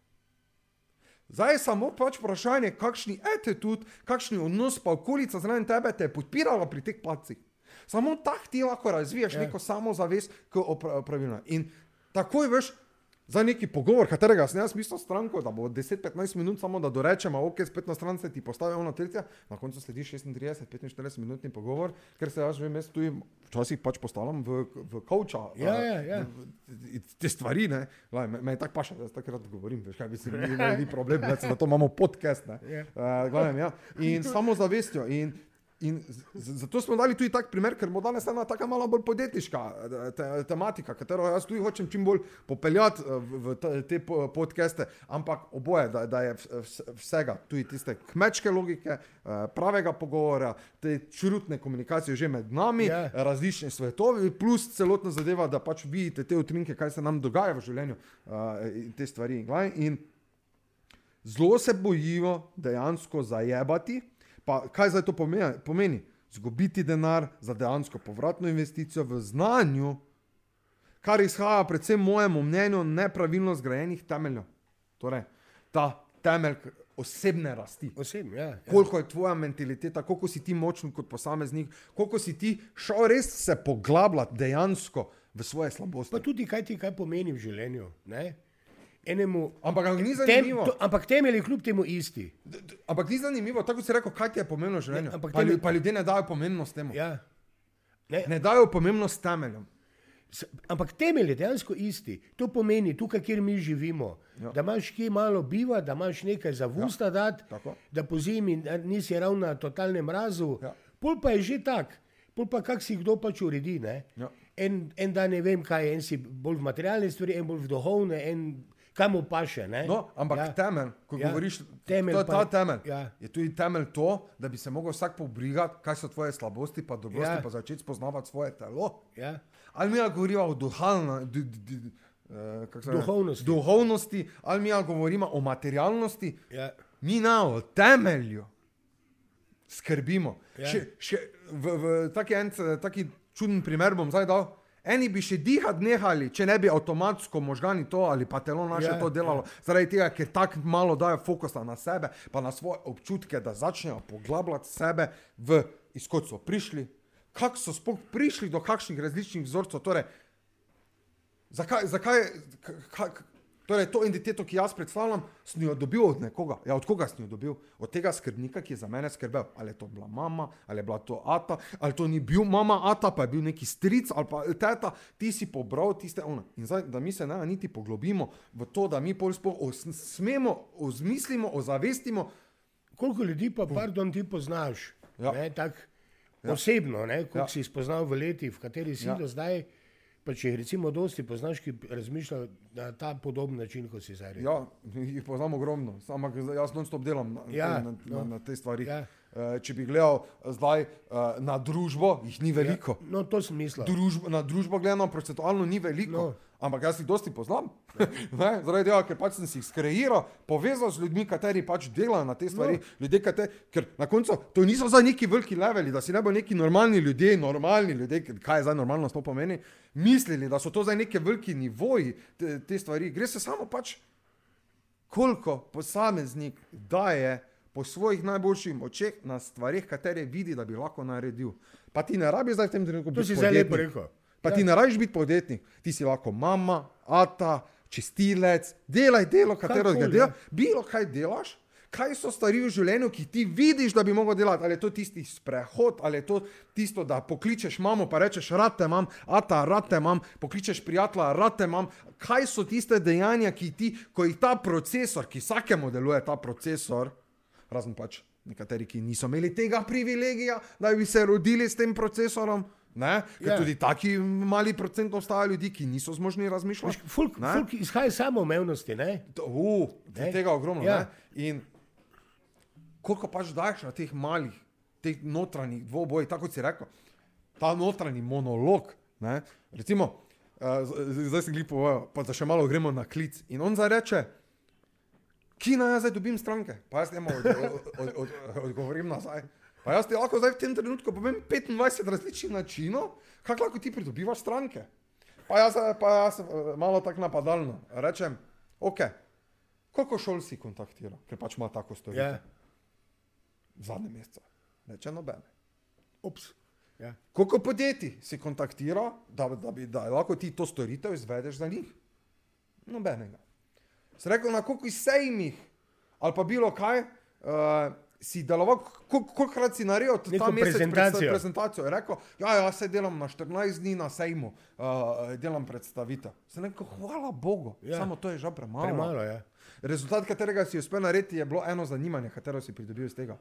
Zdaj je samo pač vprašanje, kakšni etitud, kakšni odnos pa okolica zraven tebe te je podpirala pri teh pacih. Samo tako ti lahko razviješ ja. neko samozavest, ki je pravilna. In takoj veš, za neki pogovor, katerega sem jaz mislil stranko, da bo 10-15 minut samo da dorečemo, ok, spet na stran se ti postavi ona tretja, na koncu sledi 36-45 minutni pogovor, ker se jaz že vmes tu včasih pač postavljam v, v kavča. Ja, ja, ja. Te stvari, ne, Laj, me, me je tako paša, da jaz takrat govorim, veš, kaj bi se mi ni problem, da zato imamo podcast, ne. Ja. Uh, gledam, ja. In samo zavestjo. In In zato smo dali tudi tak primer, ker bo danes ena tako malo bolj podjetniška eh, te, tematika, katero jaz tudi hočem čim bolj popeljati eh, v, te, te podcaste, ampak oboje, da, da je vsega, tudi tiste kmečke logike, eh, pravega pogovora, te črutne komunikacije že med nami, yeah. Ja. različni svetovi, plus celotna zadeva, da pač vidite te utrinke, kaj se nam dogaja v življenju in te stvari. In zelo se bojijo dejansko zajebati. Pa kaj zdaj to pomeni? pomeni? Zgubiti denar za dejansko povratno investicijo v znanju, kar izhaja, predvsem, mojemu mnenju, nepravilno zgrajenih temeljev. Torej, ta temelj osebne rasti. Osebno, ja. ja. Koliko je tvoja mentaliteta, koliko si ti močen kot posameznik, koliko si ti šel res se poglabljati dejansko v svoje slabosti. Pa tudi kaj ti kaj pomeni v življenju. Ne? Enemu, Ampak ni tem, zanimivo. to, ampak temelj je kljub temu isti. D- d- Ampak ni zanimivo, tako si rekel, kaj ti je pomembno v življenju. Ne, ampak pa, temelj- pa ljudje ne dajo pomembnost temu. Ja. Ne, Ne dajo pomembnost temeljem. Ampak temelj je dejansko isti. To pomeni, tukaj, kjer mi živimo, Ja. da imaš kje malo biva, da imaš nekaj za v usta ja. dati, da po zimi nisi ravno na totalnem mrazu. Ja. Pol pa je že tak, pol pa kak si kdo pač uredi. ne. Ja. En, en dan ne vem kaj, en si bolj v materialne stvari, en bolj v duhovne, en kam upaše. Ne? No, ampak ja. temelj, ko ja. Ja. govoriš, Temelj to je pa ta je- temelj. ja. Je tudi temelj to, da bi se lahko vsak pobrigati, kaj so tvoje slabosti, pa dobrosti, ja. Ja. pa začeti spoznavati svoje telo. Ja. Ali mi govorimo o duhalna, d, d, d, eh, kako se reče? Duhovnosti. duhovnosti, ali mi govorimo o materialnosti, Ja. mi na o temelju skrbimo. Ja. Ja. Še, še v, v taki, en, taki čuden primer bom zdaj dal. Eni bi še dihati nehali, če ne bi avtomatsko možgani to ali pa telo naše ja, Ja, to delalo, ja. zaradi tega, ker tako malo dajo fokusa na sebe, pa na svoje občutke, da začnejo poglabljati sebe v izkot so prišli, kako so sploh prišli do kakšnih različnih vzorcev. Torej, zakaj, zakaj kak, torej, to identiteto, ki jaz predstavljam, sem jo dobil od nekoga. Ja, od koga sem jo dobil? Od tega skrbnika, ki je za mene skrbel. Ali je to bila mama, ali je bila to ata, ali to ni bil mama ata, pa je bil neki stric ali pa teta, ti si pobral tiste ona. In zdaj, da mi se ne niti poglobimo v to, da mi pol sploh smemo, ozmislimo, ozavestimo. Koliko ljudi pa, pardon, ti poznaš? Ja. Ne, tak, ja. Osebno, koliko Ja. si spoznal v letih, v kateri si ja. do zdaj, pa če jih recimo dosti poznaš, ki razmišljajo na ta podoben način, kot si zdaj rekel. Ja, jih poznam ogromno, samo jaz non-stop delam na, Ja, na, na, no. na te stvari. Ja. Uh, če bi gledal zdaj uh, na družbo, jih ni veliko. Ja. No, to sem mislil. Družbo, na družbo gledano, procentualno ni veliko, no. Ampak jaz jih dosti poznam. [LAUGHS] Ne, Zaradi tega, ker pač sem si jih skreiral, povezal z ljudmi, kateri pač delajo na te stvari. No. Ljudje, kateri, ker na koncu to niso za neki veliki leveli, da si ne bo neki normalni ljudje, normalni ljudje, kaj je zdaj normalno, to pomeni, mislili, da so to zdaj neki veliki nivoji te, te stvari. Gre se samo pač, koliko posameznik daje po svojih najboljših močeh na stvarih, katere vidi, da bi lahko naredil. Pa ti ne rabi zdaj v tem trenutku biti podjetnik. Pa Ja. ti ne rabiš biti podjetnik, ti si lahko mama, ata, čistilec, delaj delo, katero ga Karkoli, dela, ja. bilo kaj delaš. Kaj so stvari v življenju, ki ti vidiš, da bi mogel delati? Ali je to tisti sprehod, ali je to tisto, da pokličeš mamo, pa rečeš, rate imam, ata, rate imam, pokličeš prijatelja, rate imam. Kaj so tiste dejanja, ki ti, ko jih ta procesor, ki vsakemu deluje ta procesor, razen pač nekateri, ki niso imeli tega privilegija, da bi se rodili s tem procesorom. Ne? Ker Ja. tudi taki mali procent obstaja ljudi, ki niso zmožni razmišljati. Folk, Ne? folk izhaja samo umevnosti, ne? To- Uh, Ne? tega ogromno. Ja. Ja. In koliko pač daš na teh malih, teh notranjih dvobojih, tako si rekel, ta notranji monolog. Ne? Recimo, uh, zdaj glih povedal, pa da še malo gremo na klic. In on zdaj reče, ki naj jaz zdaj dobim stranke. Pa jaz njemu od, od, od, od, odgovorim nazaj. Pa jaz ti lahko zdaj v tem trenutku povem 25 različnih načinov, kako lahko ti pridobivaš stranke. Pa jaz, pa jaz eh, malo tako napadalno rečem, ok, koliko šol si kontaktiral, ker pač ima tako storitev. Ja. V zadnjem mesecu. Reče nobene. Ups. Ja. Koliko podjetij si kontaktiral, da, da bi da lahko ti to storitev izvedeš za njih? Nobenega. Si rekel, na koliko sejmih ali pa bilo kaj, uh, si deloval, kol- kolikokrat si naredil ta Neko mesec prezentacijo. prezentacijo. Je rekel, ja, ja, se delam na 14 dni na sejmu, uh, delam predstavitev. Sem rekel, hvala Bogu. Ja. samo to je že premalo. Premalo, ja. Rezultat, katerega si uspel narediti, je bilo eno zanimanje, katero si pridobil iz tega.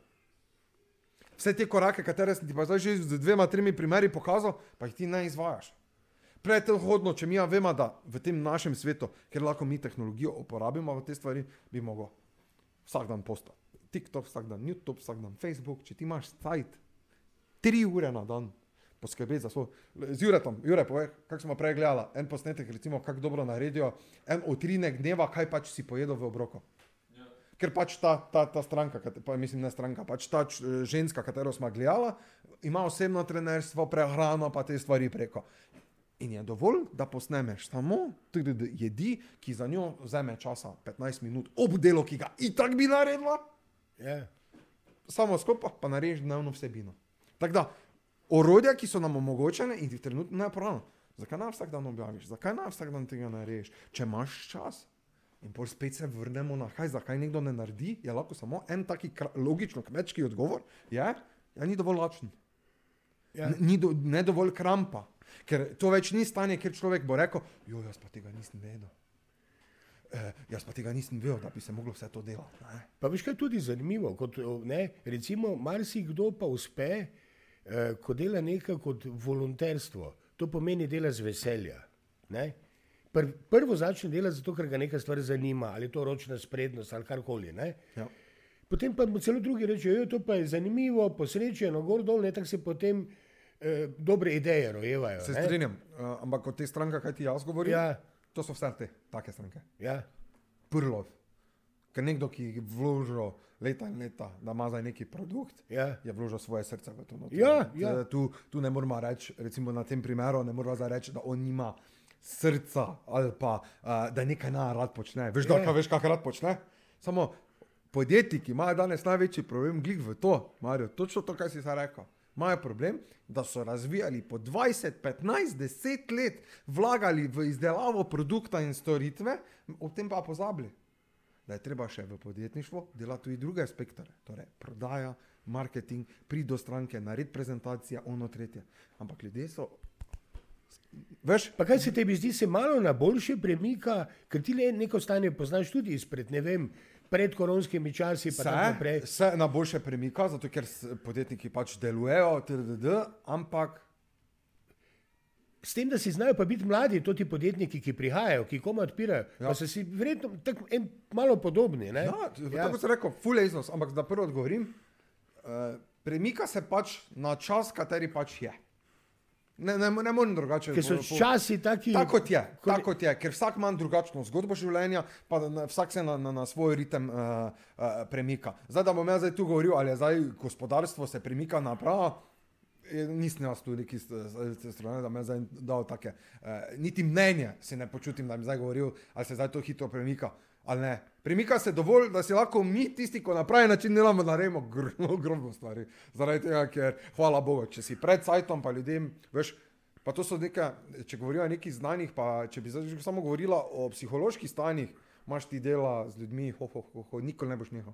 Vse te korake, katere sem ti pa zdaj že z dvema, tremi primeri pokazal, pa jih ti ne izvajaš. Predhodno, če mi ja vemo, da v tem našem svetu, ker lahko mi tehnologijo uporabimo v te stvari, bi mogel vsak dan postati. TikTok, vsak dan YouTube, vsak dan Facebook, če ti imaš sajt, tri ure na dan, poskrbeti za svoj. Z Juretom, Jure, povej, kako smo prej gledali, en posnetek, recimo, kako dobro naredijo, en utrinek dneva, kaj pač si pojedel v obroko. Ker pač ta, ta, ta stranka, pa, mislim, ne stranka, pač ta ženska, katero smo gledali, ima osebno trenerstvo, prehrano, pa te stvari preko. In je dovolj, da posnemeš samo TDD jedi, ki za njo vzame časa 15 minut, ob delu, ki ga itak bi naredila, Ja. samo skupaj pa narediš dnevno vsebino. Tako da, orodja, ki so nam omogočene in ti trenutno ne pravno. Zakaj ne vsak dan objaviš, zakaj ne vsak dan tega narediš, če imaš čas? In pol spet se vrnemo na kaj, zakaj nekdo ne naredi, je lahko samo en taki logično kmečki odgovor, je, ja, ni dovolj lačen. Ja. N- Ni do, ne dovolj krampa. Ker to več ni stanje, kjer človek bo rekel, jo, jaz pa tega nisem vedel. E, jaz pa tega nisem vedel, da bi se moglo vse to delati. Ne? Pa veš, kaj je tudi zanimivo. Kot, ne, recimo, marsikdo pa uspe, eh, ko dela nekaj kot volonterstvo. To pomeni dela z veselja. Ne? Pr, prvo začne delati zato, ker ga neka stvar zanima, ali je to ročna sprednost ali karkoli. Ja. Potem pa mu celo drugi rečejo, to pa je zanimivo, posrečeno, gor dol, ne tako se potem eh, dobre ideje rojevajo. Se strinjam, uh, ampak od te stranke, kaj ti jaz govorim, Ja, to so vse te take stranke. ja, Prlov. Ker nekdo, ki je vložil leta in leta, da ima zdaj neki produkt, ja. je vložil svoje srce v to. noter. Ja, ja. Tu, tu ne moramo reči, recimo na tem primeru, ne moramo zdaj reči, da on nima srca ali pa uh, da nekaj na rad počne. Veš, da Ja. veš, kaj rad počne? Samo podjetniki imajo danes največji problem, glih v to, Marijo, točno to, kar si zdaj rekel. Imajo problem, da so razvijali po 20, 15, 10 let, vlagali v izdelavo produkta in storitve, o tem pa pozabili da je treba še v podjetništvu delati tudi druge aspekte, torej prodaja, marketing, priti do stranke, narediti prezentacijo, ono tretje. Ampak ljudje so. Veš, Pa kaj se tebi zdi, se malo na boljše premika, ker ti le neko stanje poznaš tudi izpred, ne vem, pred koronskimi časi, se, naprej. se na boljše premika, zato ker podjetniki pač delujejo, tdd, ampak S tem, da si znajo pa biti mladi, to ti podjetniki, ki prihajajo, ki koma odpirajo, ja. Pa so si verjetno tako malo podobni. Ne? Ja, ja. tako sem rekel, fulej iznos, ampak da prvo odgovorim. Uh, premika se pač na čas, kateri pač je. Ne, ne, ne morem drugače. Ker so časi taki. Tako kot je, Kot- tako kot je, ker vsak ima drugačno zgodbo življenja, pa na, vsak se na, na, na svoj ritem uh, uh, premika. Zdaj, da bom jaz zdaj tu govoril, ali je zdaj gospodarstvo se premika naprej. Nisem jaz tu neki s s- s te strani, da me zdaj dal take. Uh, niti mnenje si ne počutim, da bi zdaj govoril, ali se zdaj to hitro premika. Ali ne. Premika se dovolj, da si lahko mi, tisti, ko na pravi način delamo, naredimo grozno, [LAUGHS] grozno stvari. Zaradi tega, ker, hvala Bogu, če si pred sajtom, pa ljudem, veš, pa to so neka, če govorijo o nekih znanjih, pa če bi zdaj samo govorila o psiholoških stanjih, imaš ti dela z ljudmi, ho, ho, ho, ho, nikoli ne boš nehal.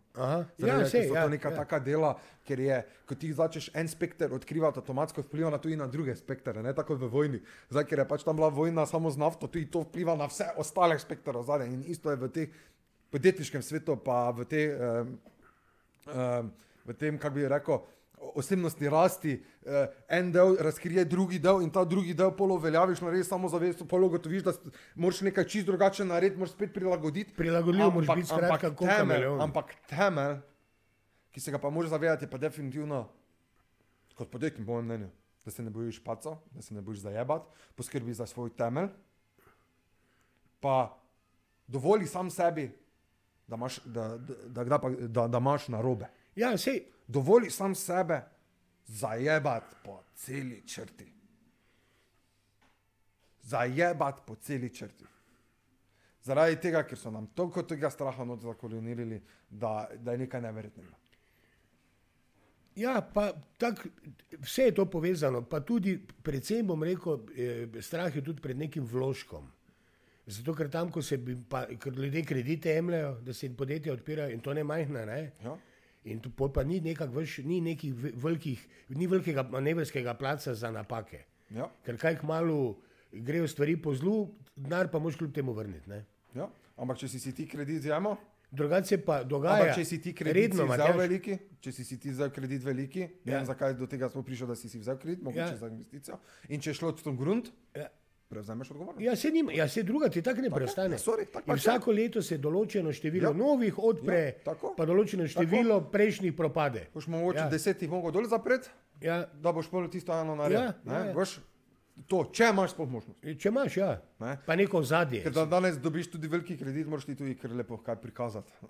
Zaradi ja, sej, so ja, to neka ja. taka dela, ker je, ko ti začneš en spekter odkrivati, avtomatsko vpliva na tudi na druge spektre, ne tako v vojni. Zdaj, ker je pač tam bila vojna samo z nafto, tudi to vpliva na vse ostale spektre zadaj. In isto je v tem podjetniškem svetu, pa v, te, um, um, v tem, kako bi rekel, osebnostni rasti, uh, en del razkrije drugi del in ta drugi del polo veljaviš, narediš samo zavest, polo gotoviš, da moraš nekaj čist drugače narediti, moraš spet prilagoditi. Prilagodljiv moraš biti, skratka, kot temelj, ampak temelj, ki se ga pa moraš zavedati, je pa definitivno, kot podjetnik, po mojem mnenju, da se ne bojiš paca, da se ne bojiš zajebati, poskrbi za svoj temelj, pa dovoli sam sebi, da imaš, da, da, da, pa- da, da imaš narobe. Ja, sej, Dovoli sam sebe zajebati po celi črti. Zajebati po celi črti. Zaradi tega, ker so nam toliko tega straha not zakolonirali, da, da je nekaj neverjetnega. Ja, pa tak, vse je to povezano, pa tudi, predvsem bom rekel, eh, strah je tudi pred nekim vložkom. Zato, ker tam, ko se bi, pa, ker ljudje kredite jemljajo, da se jim podjetja odpirajo in to ne majhna, ne? Ja? In tu pa ni, veš, ni nekih ve- velikih, ni velikega manevrskega placa za napake. Ja? Ker kaj kmalu grejo stvari po zlu, denar pa moš kljub temu vrniti. Ne? Ja? Ampak če si, si ti kredit zjemo, Drugače pa dogaja. ampak če si ti kredit redno, si vzel veliki, če si, si ti vzel kredit veliki, ne Ja. vem zakaj do tega smo prišli, da si si vzel kredit, mogoče Ja. za investicijo. In če je šlo v tom grunt, Ja. Prevzameš odgovornost. Ja, se, nima, ja, se druga ti tako ne preostane. ja, sorry, tako In pač je. vsako leto se določeno število Ja. novih odpre, Ja, tako. pa določeno število tako. prejšnjih propade. Boš mogoče Ja. ja. desetih mogel dol zapreti, Ja, da boš pol tisto eno naredil. Ja, ne, ja, ja. Boš to, če imaš sploh možnost. če imaš, ja. Ne? pa neko zadje. Ker da danes dobiš tudi veliki kredit, moraš ti tudi kar lepo kaj prikazati. Uh,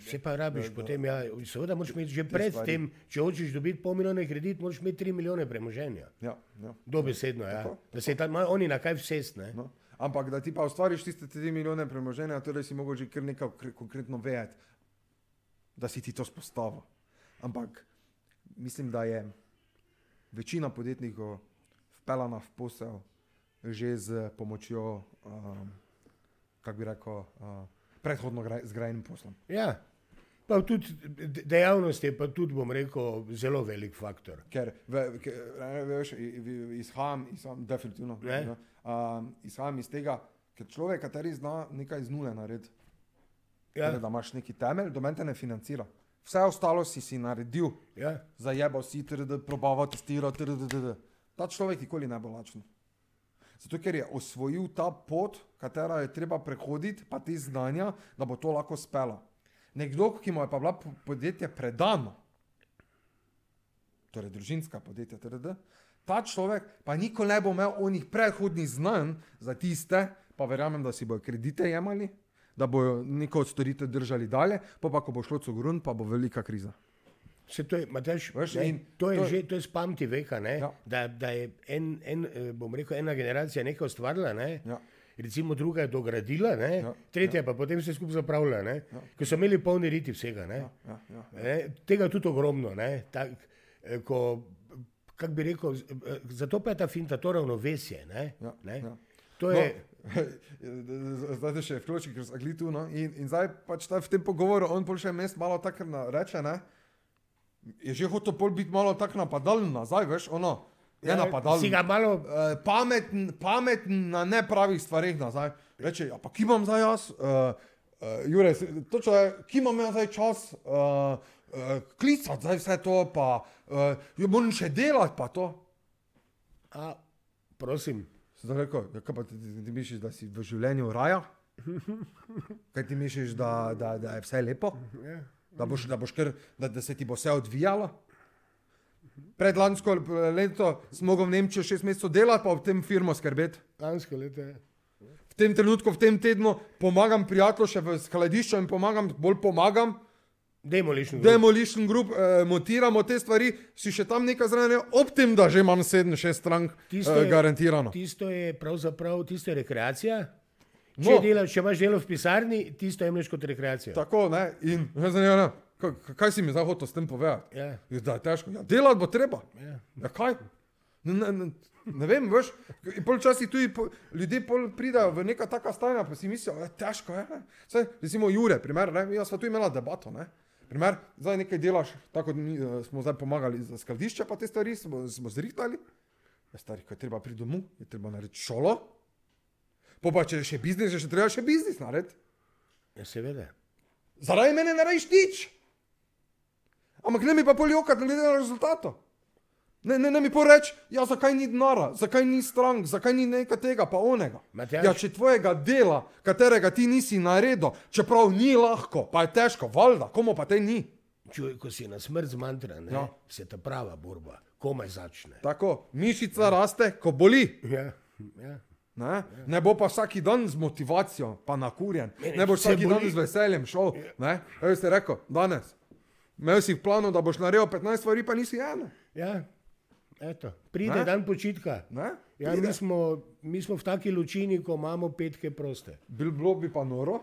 Se pa rabiš, da- potem, ja, seveda moraš imeti že pred stvari. tem, če hočeš dobiti pol milijona kredit, moraš imeti 3 milijone premoženja. Ja, ja. Dobesedno, ja. Tako, Da se tam imajo oni na kaj vsest, ne. No. Ampak da ti pa ustvariš tiste 3 milijone premoženja, torej si mogel že kar nekaj kre- konkretno vedeti, da si ti to spostavil. Ampak mislim, da je večina podjetnikov vpeljana v posel že z pomočjo, um, kako bi rekel, uh, predhodno gra- zgrajenim poslom. Ja. Pa tudi de- dejavnost je pa tudi, bom rekel, zelo velik faktor. Ker ve, ke, ne, veš, izhajam, izhajam definitivno. Ne. Ne, um, izhajam iz tega, ker človek, kateri zna nekaj iz nule narediti. Ja, Torej, da imaš neki temelj, do mene te ne financira. Vse ostalo si si naredil, ja. zajebal si, da probaval, testiral, td. Ta človek nikoli ne bo lačen. Zato, ker je osvojil ta pot, katero je treba prehoditi, pa te znanja, da bo to lahko spela. Nekdo, ki mu je pa bila po- podjetje predano, torej družinska podjetja, td. Ta človek pa nikoli ne bo imel onih predhodnih znanj za tiste, pa verjamem, da si bojo kredite jemali, da bojo neko storitev držali dalje, pa pa ko bo šlo cogrun, pa bo velika kriza. Se to je, Mateš, Veš, ne, to je to že, to je spamti veka, ne, Ja. da, da je en, en, eh, bom rekel, ena generacija nekaj ustvarila, ne, Ja. recimo druga je dogradila, ne, Ja, tretja pa potem se skupaj zapravlja, ne, Ja. ko so imeli polni riti vsega, ne. Ja, ja, ja. Ne, tega je tudi ogromno. Ne, tak, eh, ko, kak bi rekel, eh, zato pa je ta finta, to ravnovesje. Ne, Ja, ne. ja. To je, No, [LAUGHS] zdaj še vključi, ker smo tu. No? In, in zdaj pač ta, v tem pogovoru on pol še mest malo tako reče, ne? Je že hotel pol biti malo tako napadalen nazaj, veš, ono, ne ja, napadalen. si ga malo, Uh, pameten, pameten na nepravih stvareh nazaj. Reče, ja, pa ki imam zdaj jaz, uh, uh, Jure, točno je, ki imam jaz zdaj čas uh, uh, klicati zdaj vse to, pa uh, moram še delati, pa to. a, prosim, Sem rekel, ja, kaj pa ti, ti, ti misliš, da si v življenju raja? [LAUGHS] Kaj ti misliš, da, da, da je vse lepo? ja, Da, boš, da, boš kar, da, da se ti bo vse odvijalo? Predlansko leto smo mogli v Nemčijo šest mesecev delati, pa v tem firmo skrbeti. lansko leto je. V tem trenutku, v tem tednu pomagam prijatelju še v skladišču in pomagam, bolj pomagam. Demolition. Group. Demolition Group, eh, montiramo te stvari, si še tam nekaj zraven, ob tem, da že imam 7-6 strank Tisto eh, je- garantirano. Tisto je pravzaprav tisto je rekreacija. Če, No. no. delaš, če imaš delo v pisarni, tisto jemliš kot rekreacijo. Tako, ne, in ne vem, kaj, kaj si mi zdaj hotel s tem povedati? Ja, Da je težko. Ja, delati bo treba. ja. Ja, kaj? Ne, ne, ne, ne vem, veš. In pol časi tudi po, ljudje pol pridajo v neka taka stanja, pa si mislijo, da je težko. Je, ne. Saj, recimo Jure, primer, ne, jaz smo tu imeli debato. Ne. Primer, zdaj nekaj delaš, tako kot eh, smo zdaj pomagali za skladišče, pa te stvari smo, smo zrihtali. Ja, stari, ko je treba priti domov, je treba narediti šolo. Po pa če je še biznis, je še treba še biznis narediti. ja seveda. Zaradi mene ne rečeš nič. Ampak ne mi pa poljokati, glede na rezultato. Ne, ne, ne mi poreč, ja, zakaj ni denara, zakaj ni strank, zakaj ni nekaj tega, pa onega. Matjaž. Ja, če tvojega dela, katerega ti nisi naredil, čeprav ni lahko, pa je težko, valjda, komu pa te ni. Čuj, ko si na smrt zmantran, Ja. ja. se ta prava borba, komaj začne. Tako, mišica raste, ko boli. Ja, ja. Ne? ne bo pa vsak dan z motivacijo, pa nakurjen. Ne boš vsak dan z veseljem šel. Ne? Kaj si rekel, danes? Imel si v planu, da boš naredil 15 stvari, pa nisi ena. ja. Eto, pride Ne? dan počitka. Ne? Ja, Pride. mi, smo, mi smo v taki lučini, ko imamo petke proste. Bil bilo bi pa noro,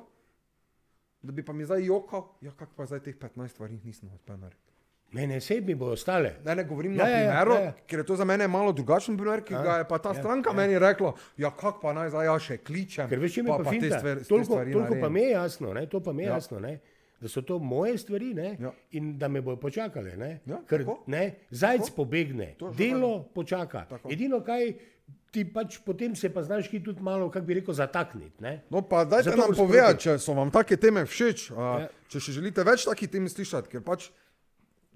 da bi pa mi zdaj jokal, ja, kako pa zdaj teh 15 stvari uspel narediti. Ne, ne, sej mi bo ostale. Ne, ne govorim Ja, na ja, ja, primeru, ja, ja. ker je to za mene malo drugačen primer, ki Ja, ga je pa ta ja, stranka ja. meni rekla, ja, kako pa naj zdaj ja še kličem. Ker veš, mi pa, pa te finta, stvari, te toliko, stvari toliko pa mi je jasno, ne, to pa mi je Ja. ja. jasno, ne, da so to moje stvari ne, Ja. in da me bojo počakale. Ne, Ja, Ker tako. ne, zajc Tako. tako. pobegne, delo počaka. Tako. Edino kaj ti pač potem se pa znaš ki tudi malo, kako bi rekel, zatakniti. Ne. No, pa dajte Zato nam povedati, če so vam take teme všeč, a, Ja. če še želite več takih tem slišati, ker pač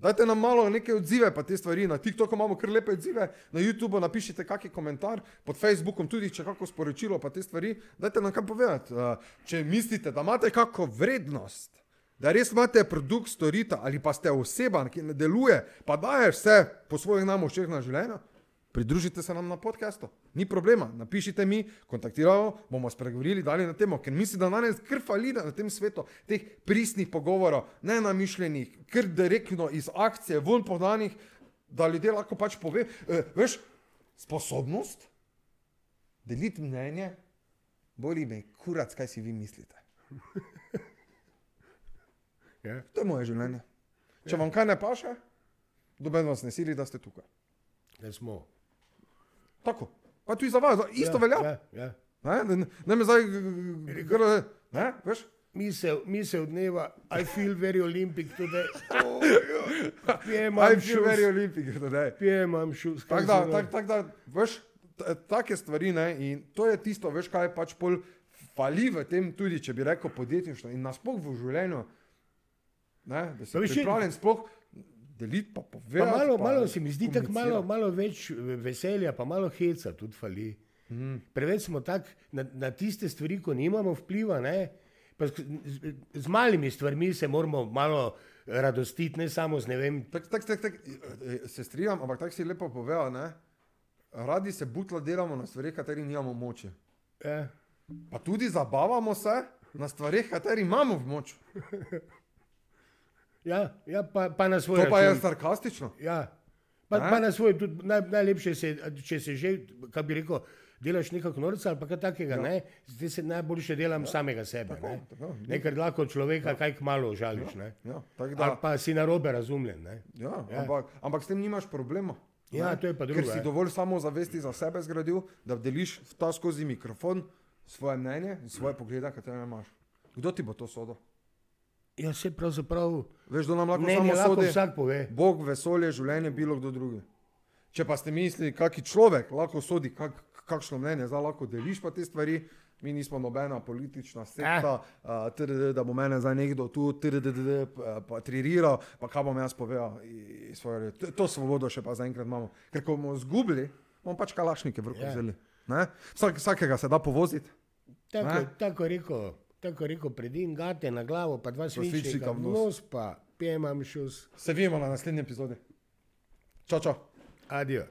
dajte nam malo neke odzive, pa te stvari. Na TikToku imamo kar lepe odzive, na YouTubu napišite kakšen komentar, pod Facebookom tudi, če kako sporočilo, pa te stvari. Dajte nam kaj povedati. A, Če mislite, da imate kakšno vrednost, da res imate produkt, storitev ali pa ste oseba, ki ne deluje, pa daje vse po svojih namočeh na življenje, Pridružite se nam na podkastu, ni problema. Napišite mi, kontaktiramo, bomo spregovorili dalje na temo, ker mislim, da danes krfali na tem svetu teh pristnih pogovorov, ne namišljenih, ker direktno iz akcije, ven podanih, da ljudje lahko pač pove. E, veš, sposobnost deliti mnenje, boli me, kurac, kaj si vi mislite. [LAUGHS] Ja. To je moje življenje. Če vam kaj ne paše, doben vas ne sili, da ste tukaj. Da smo. Tako. Pa tudi za vas, isto ja, velja. Ja, ja. Ne, ne, ne me zdaj, gre, ne, veš? Misel, misel dneva, I feel very Olympic today. Oh, Pijem fi veri šus. olimpiki, da ne. Pijem am šus. Tako da, tak, tak da, veš, take stvari, ne, in to je tisto, veš, kaj pač pol fali v tem, tudi če bi rekel podjetništvo in nasploh v življenju, ne, da si pripravljen sploh deliti, pa Pa povedati. malo, pa malo se mi zdi tako malo, malo več veselja, pa malo heca tudi fali. Mhm. Preveč smo tak na, na tiste stvari, ko nimamo vpliva. Ne? Pa z, z, z malimi stvarmi se moramo malo radostiti, ne samo z ne vem. Tak, tak, tak, tak, eh, se strinjam, ampak tako si lepo povedal, ne. Radi se butla delamo na stvareh, katerih nimamo moči. Ja, Pa tudi zabavamo se na stvareh, katerih imamo v moč. [LAUGHS] ja, ja pa, pa na svoj To pa je račun. sarkastično. Ja. Pa, Ne? pa na svoj, tudi naj, najlepše se, če se že, kako bi rekel, delaš nekako norca ali kaj takega, Ja. ne, zdaj se najboljše delam samega sebe. Tako, Ne, tako. ne ker lahko človeka kaj malo žališ, ne. Ja, Ali da, pa si narobe razumljen, ne. ja, Ja. ampak, ampak s tem nimaš problema. Ja, ne? to je pa Ker drugo, si ja. dovolj samozavesti za sebe zgradil, da deliš ta skozi mikrofon svoje mnenje in svoje poglede, katere imaš. Kdo ti bo to sodel? Ja, se pravzaprav Veš, da nam lahko mnenje samo lahko sodi vsak pove. Bog, vesolje, življenje, bilo kdo drugi. Če pa ste mislili, kaki človek lahko sodi, kak, kakšno mnenje, zdaj lahko deliš pa te stvari. Mi nismo nobena politična sekta, uh, tdd, da bo mene zdaj nekdo tu tdd, pa tririral, pa kaj bom jaz povedal. svoje- To, to svobodo še pa zaenkrat imamo. Ker ko bomo izgubili, bomo pač kalašnike v roke Ja. vzeli. Ne? Vsak, vsakega se da povoziti. Tako, Ne? tako rekel, tako rekel, predin gate na glavo, pa dva svinčnika v nos. nos, pa pijemam šus. Se vidimo na naslednji epizodi. Čau, čau. Adijo.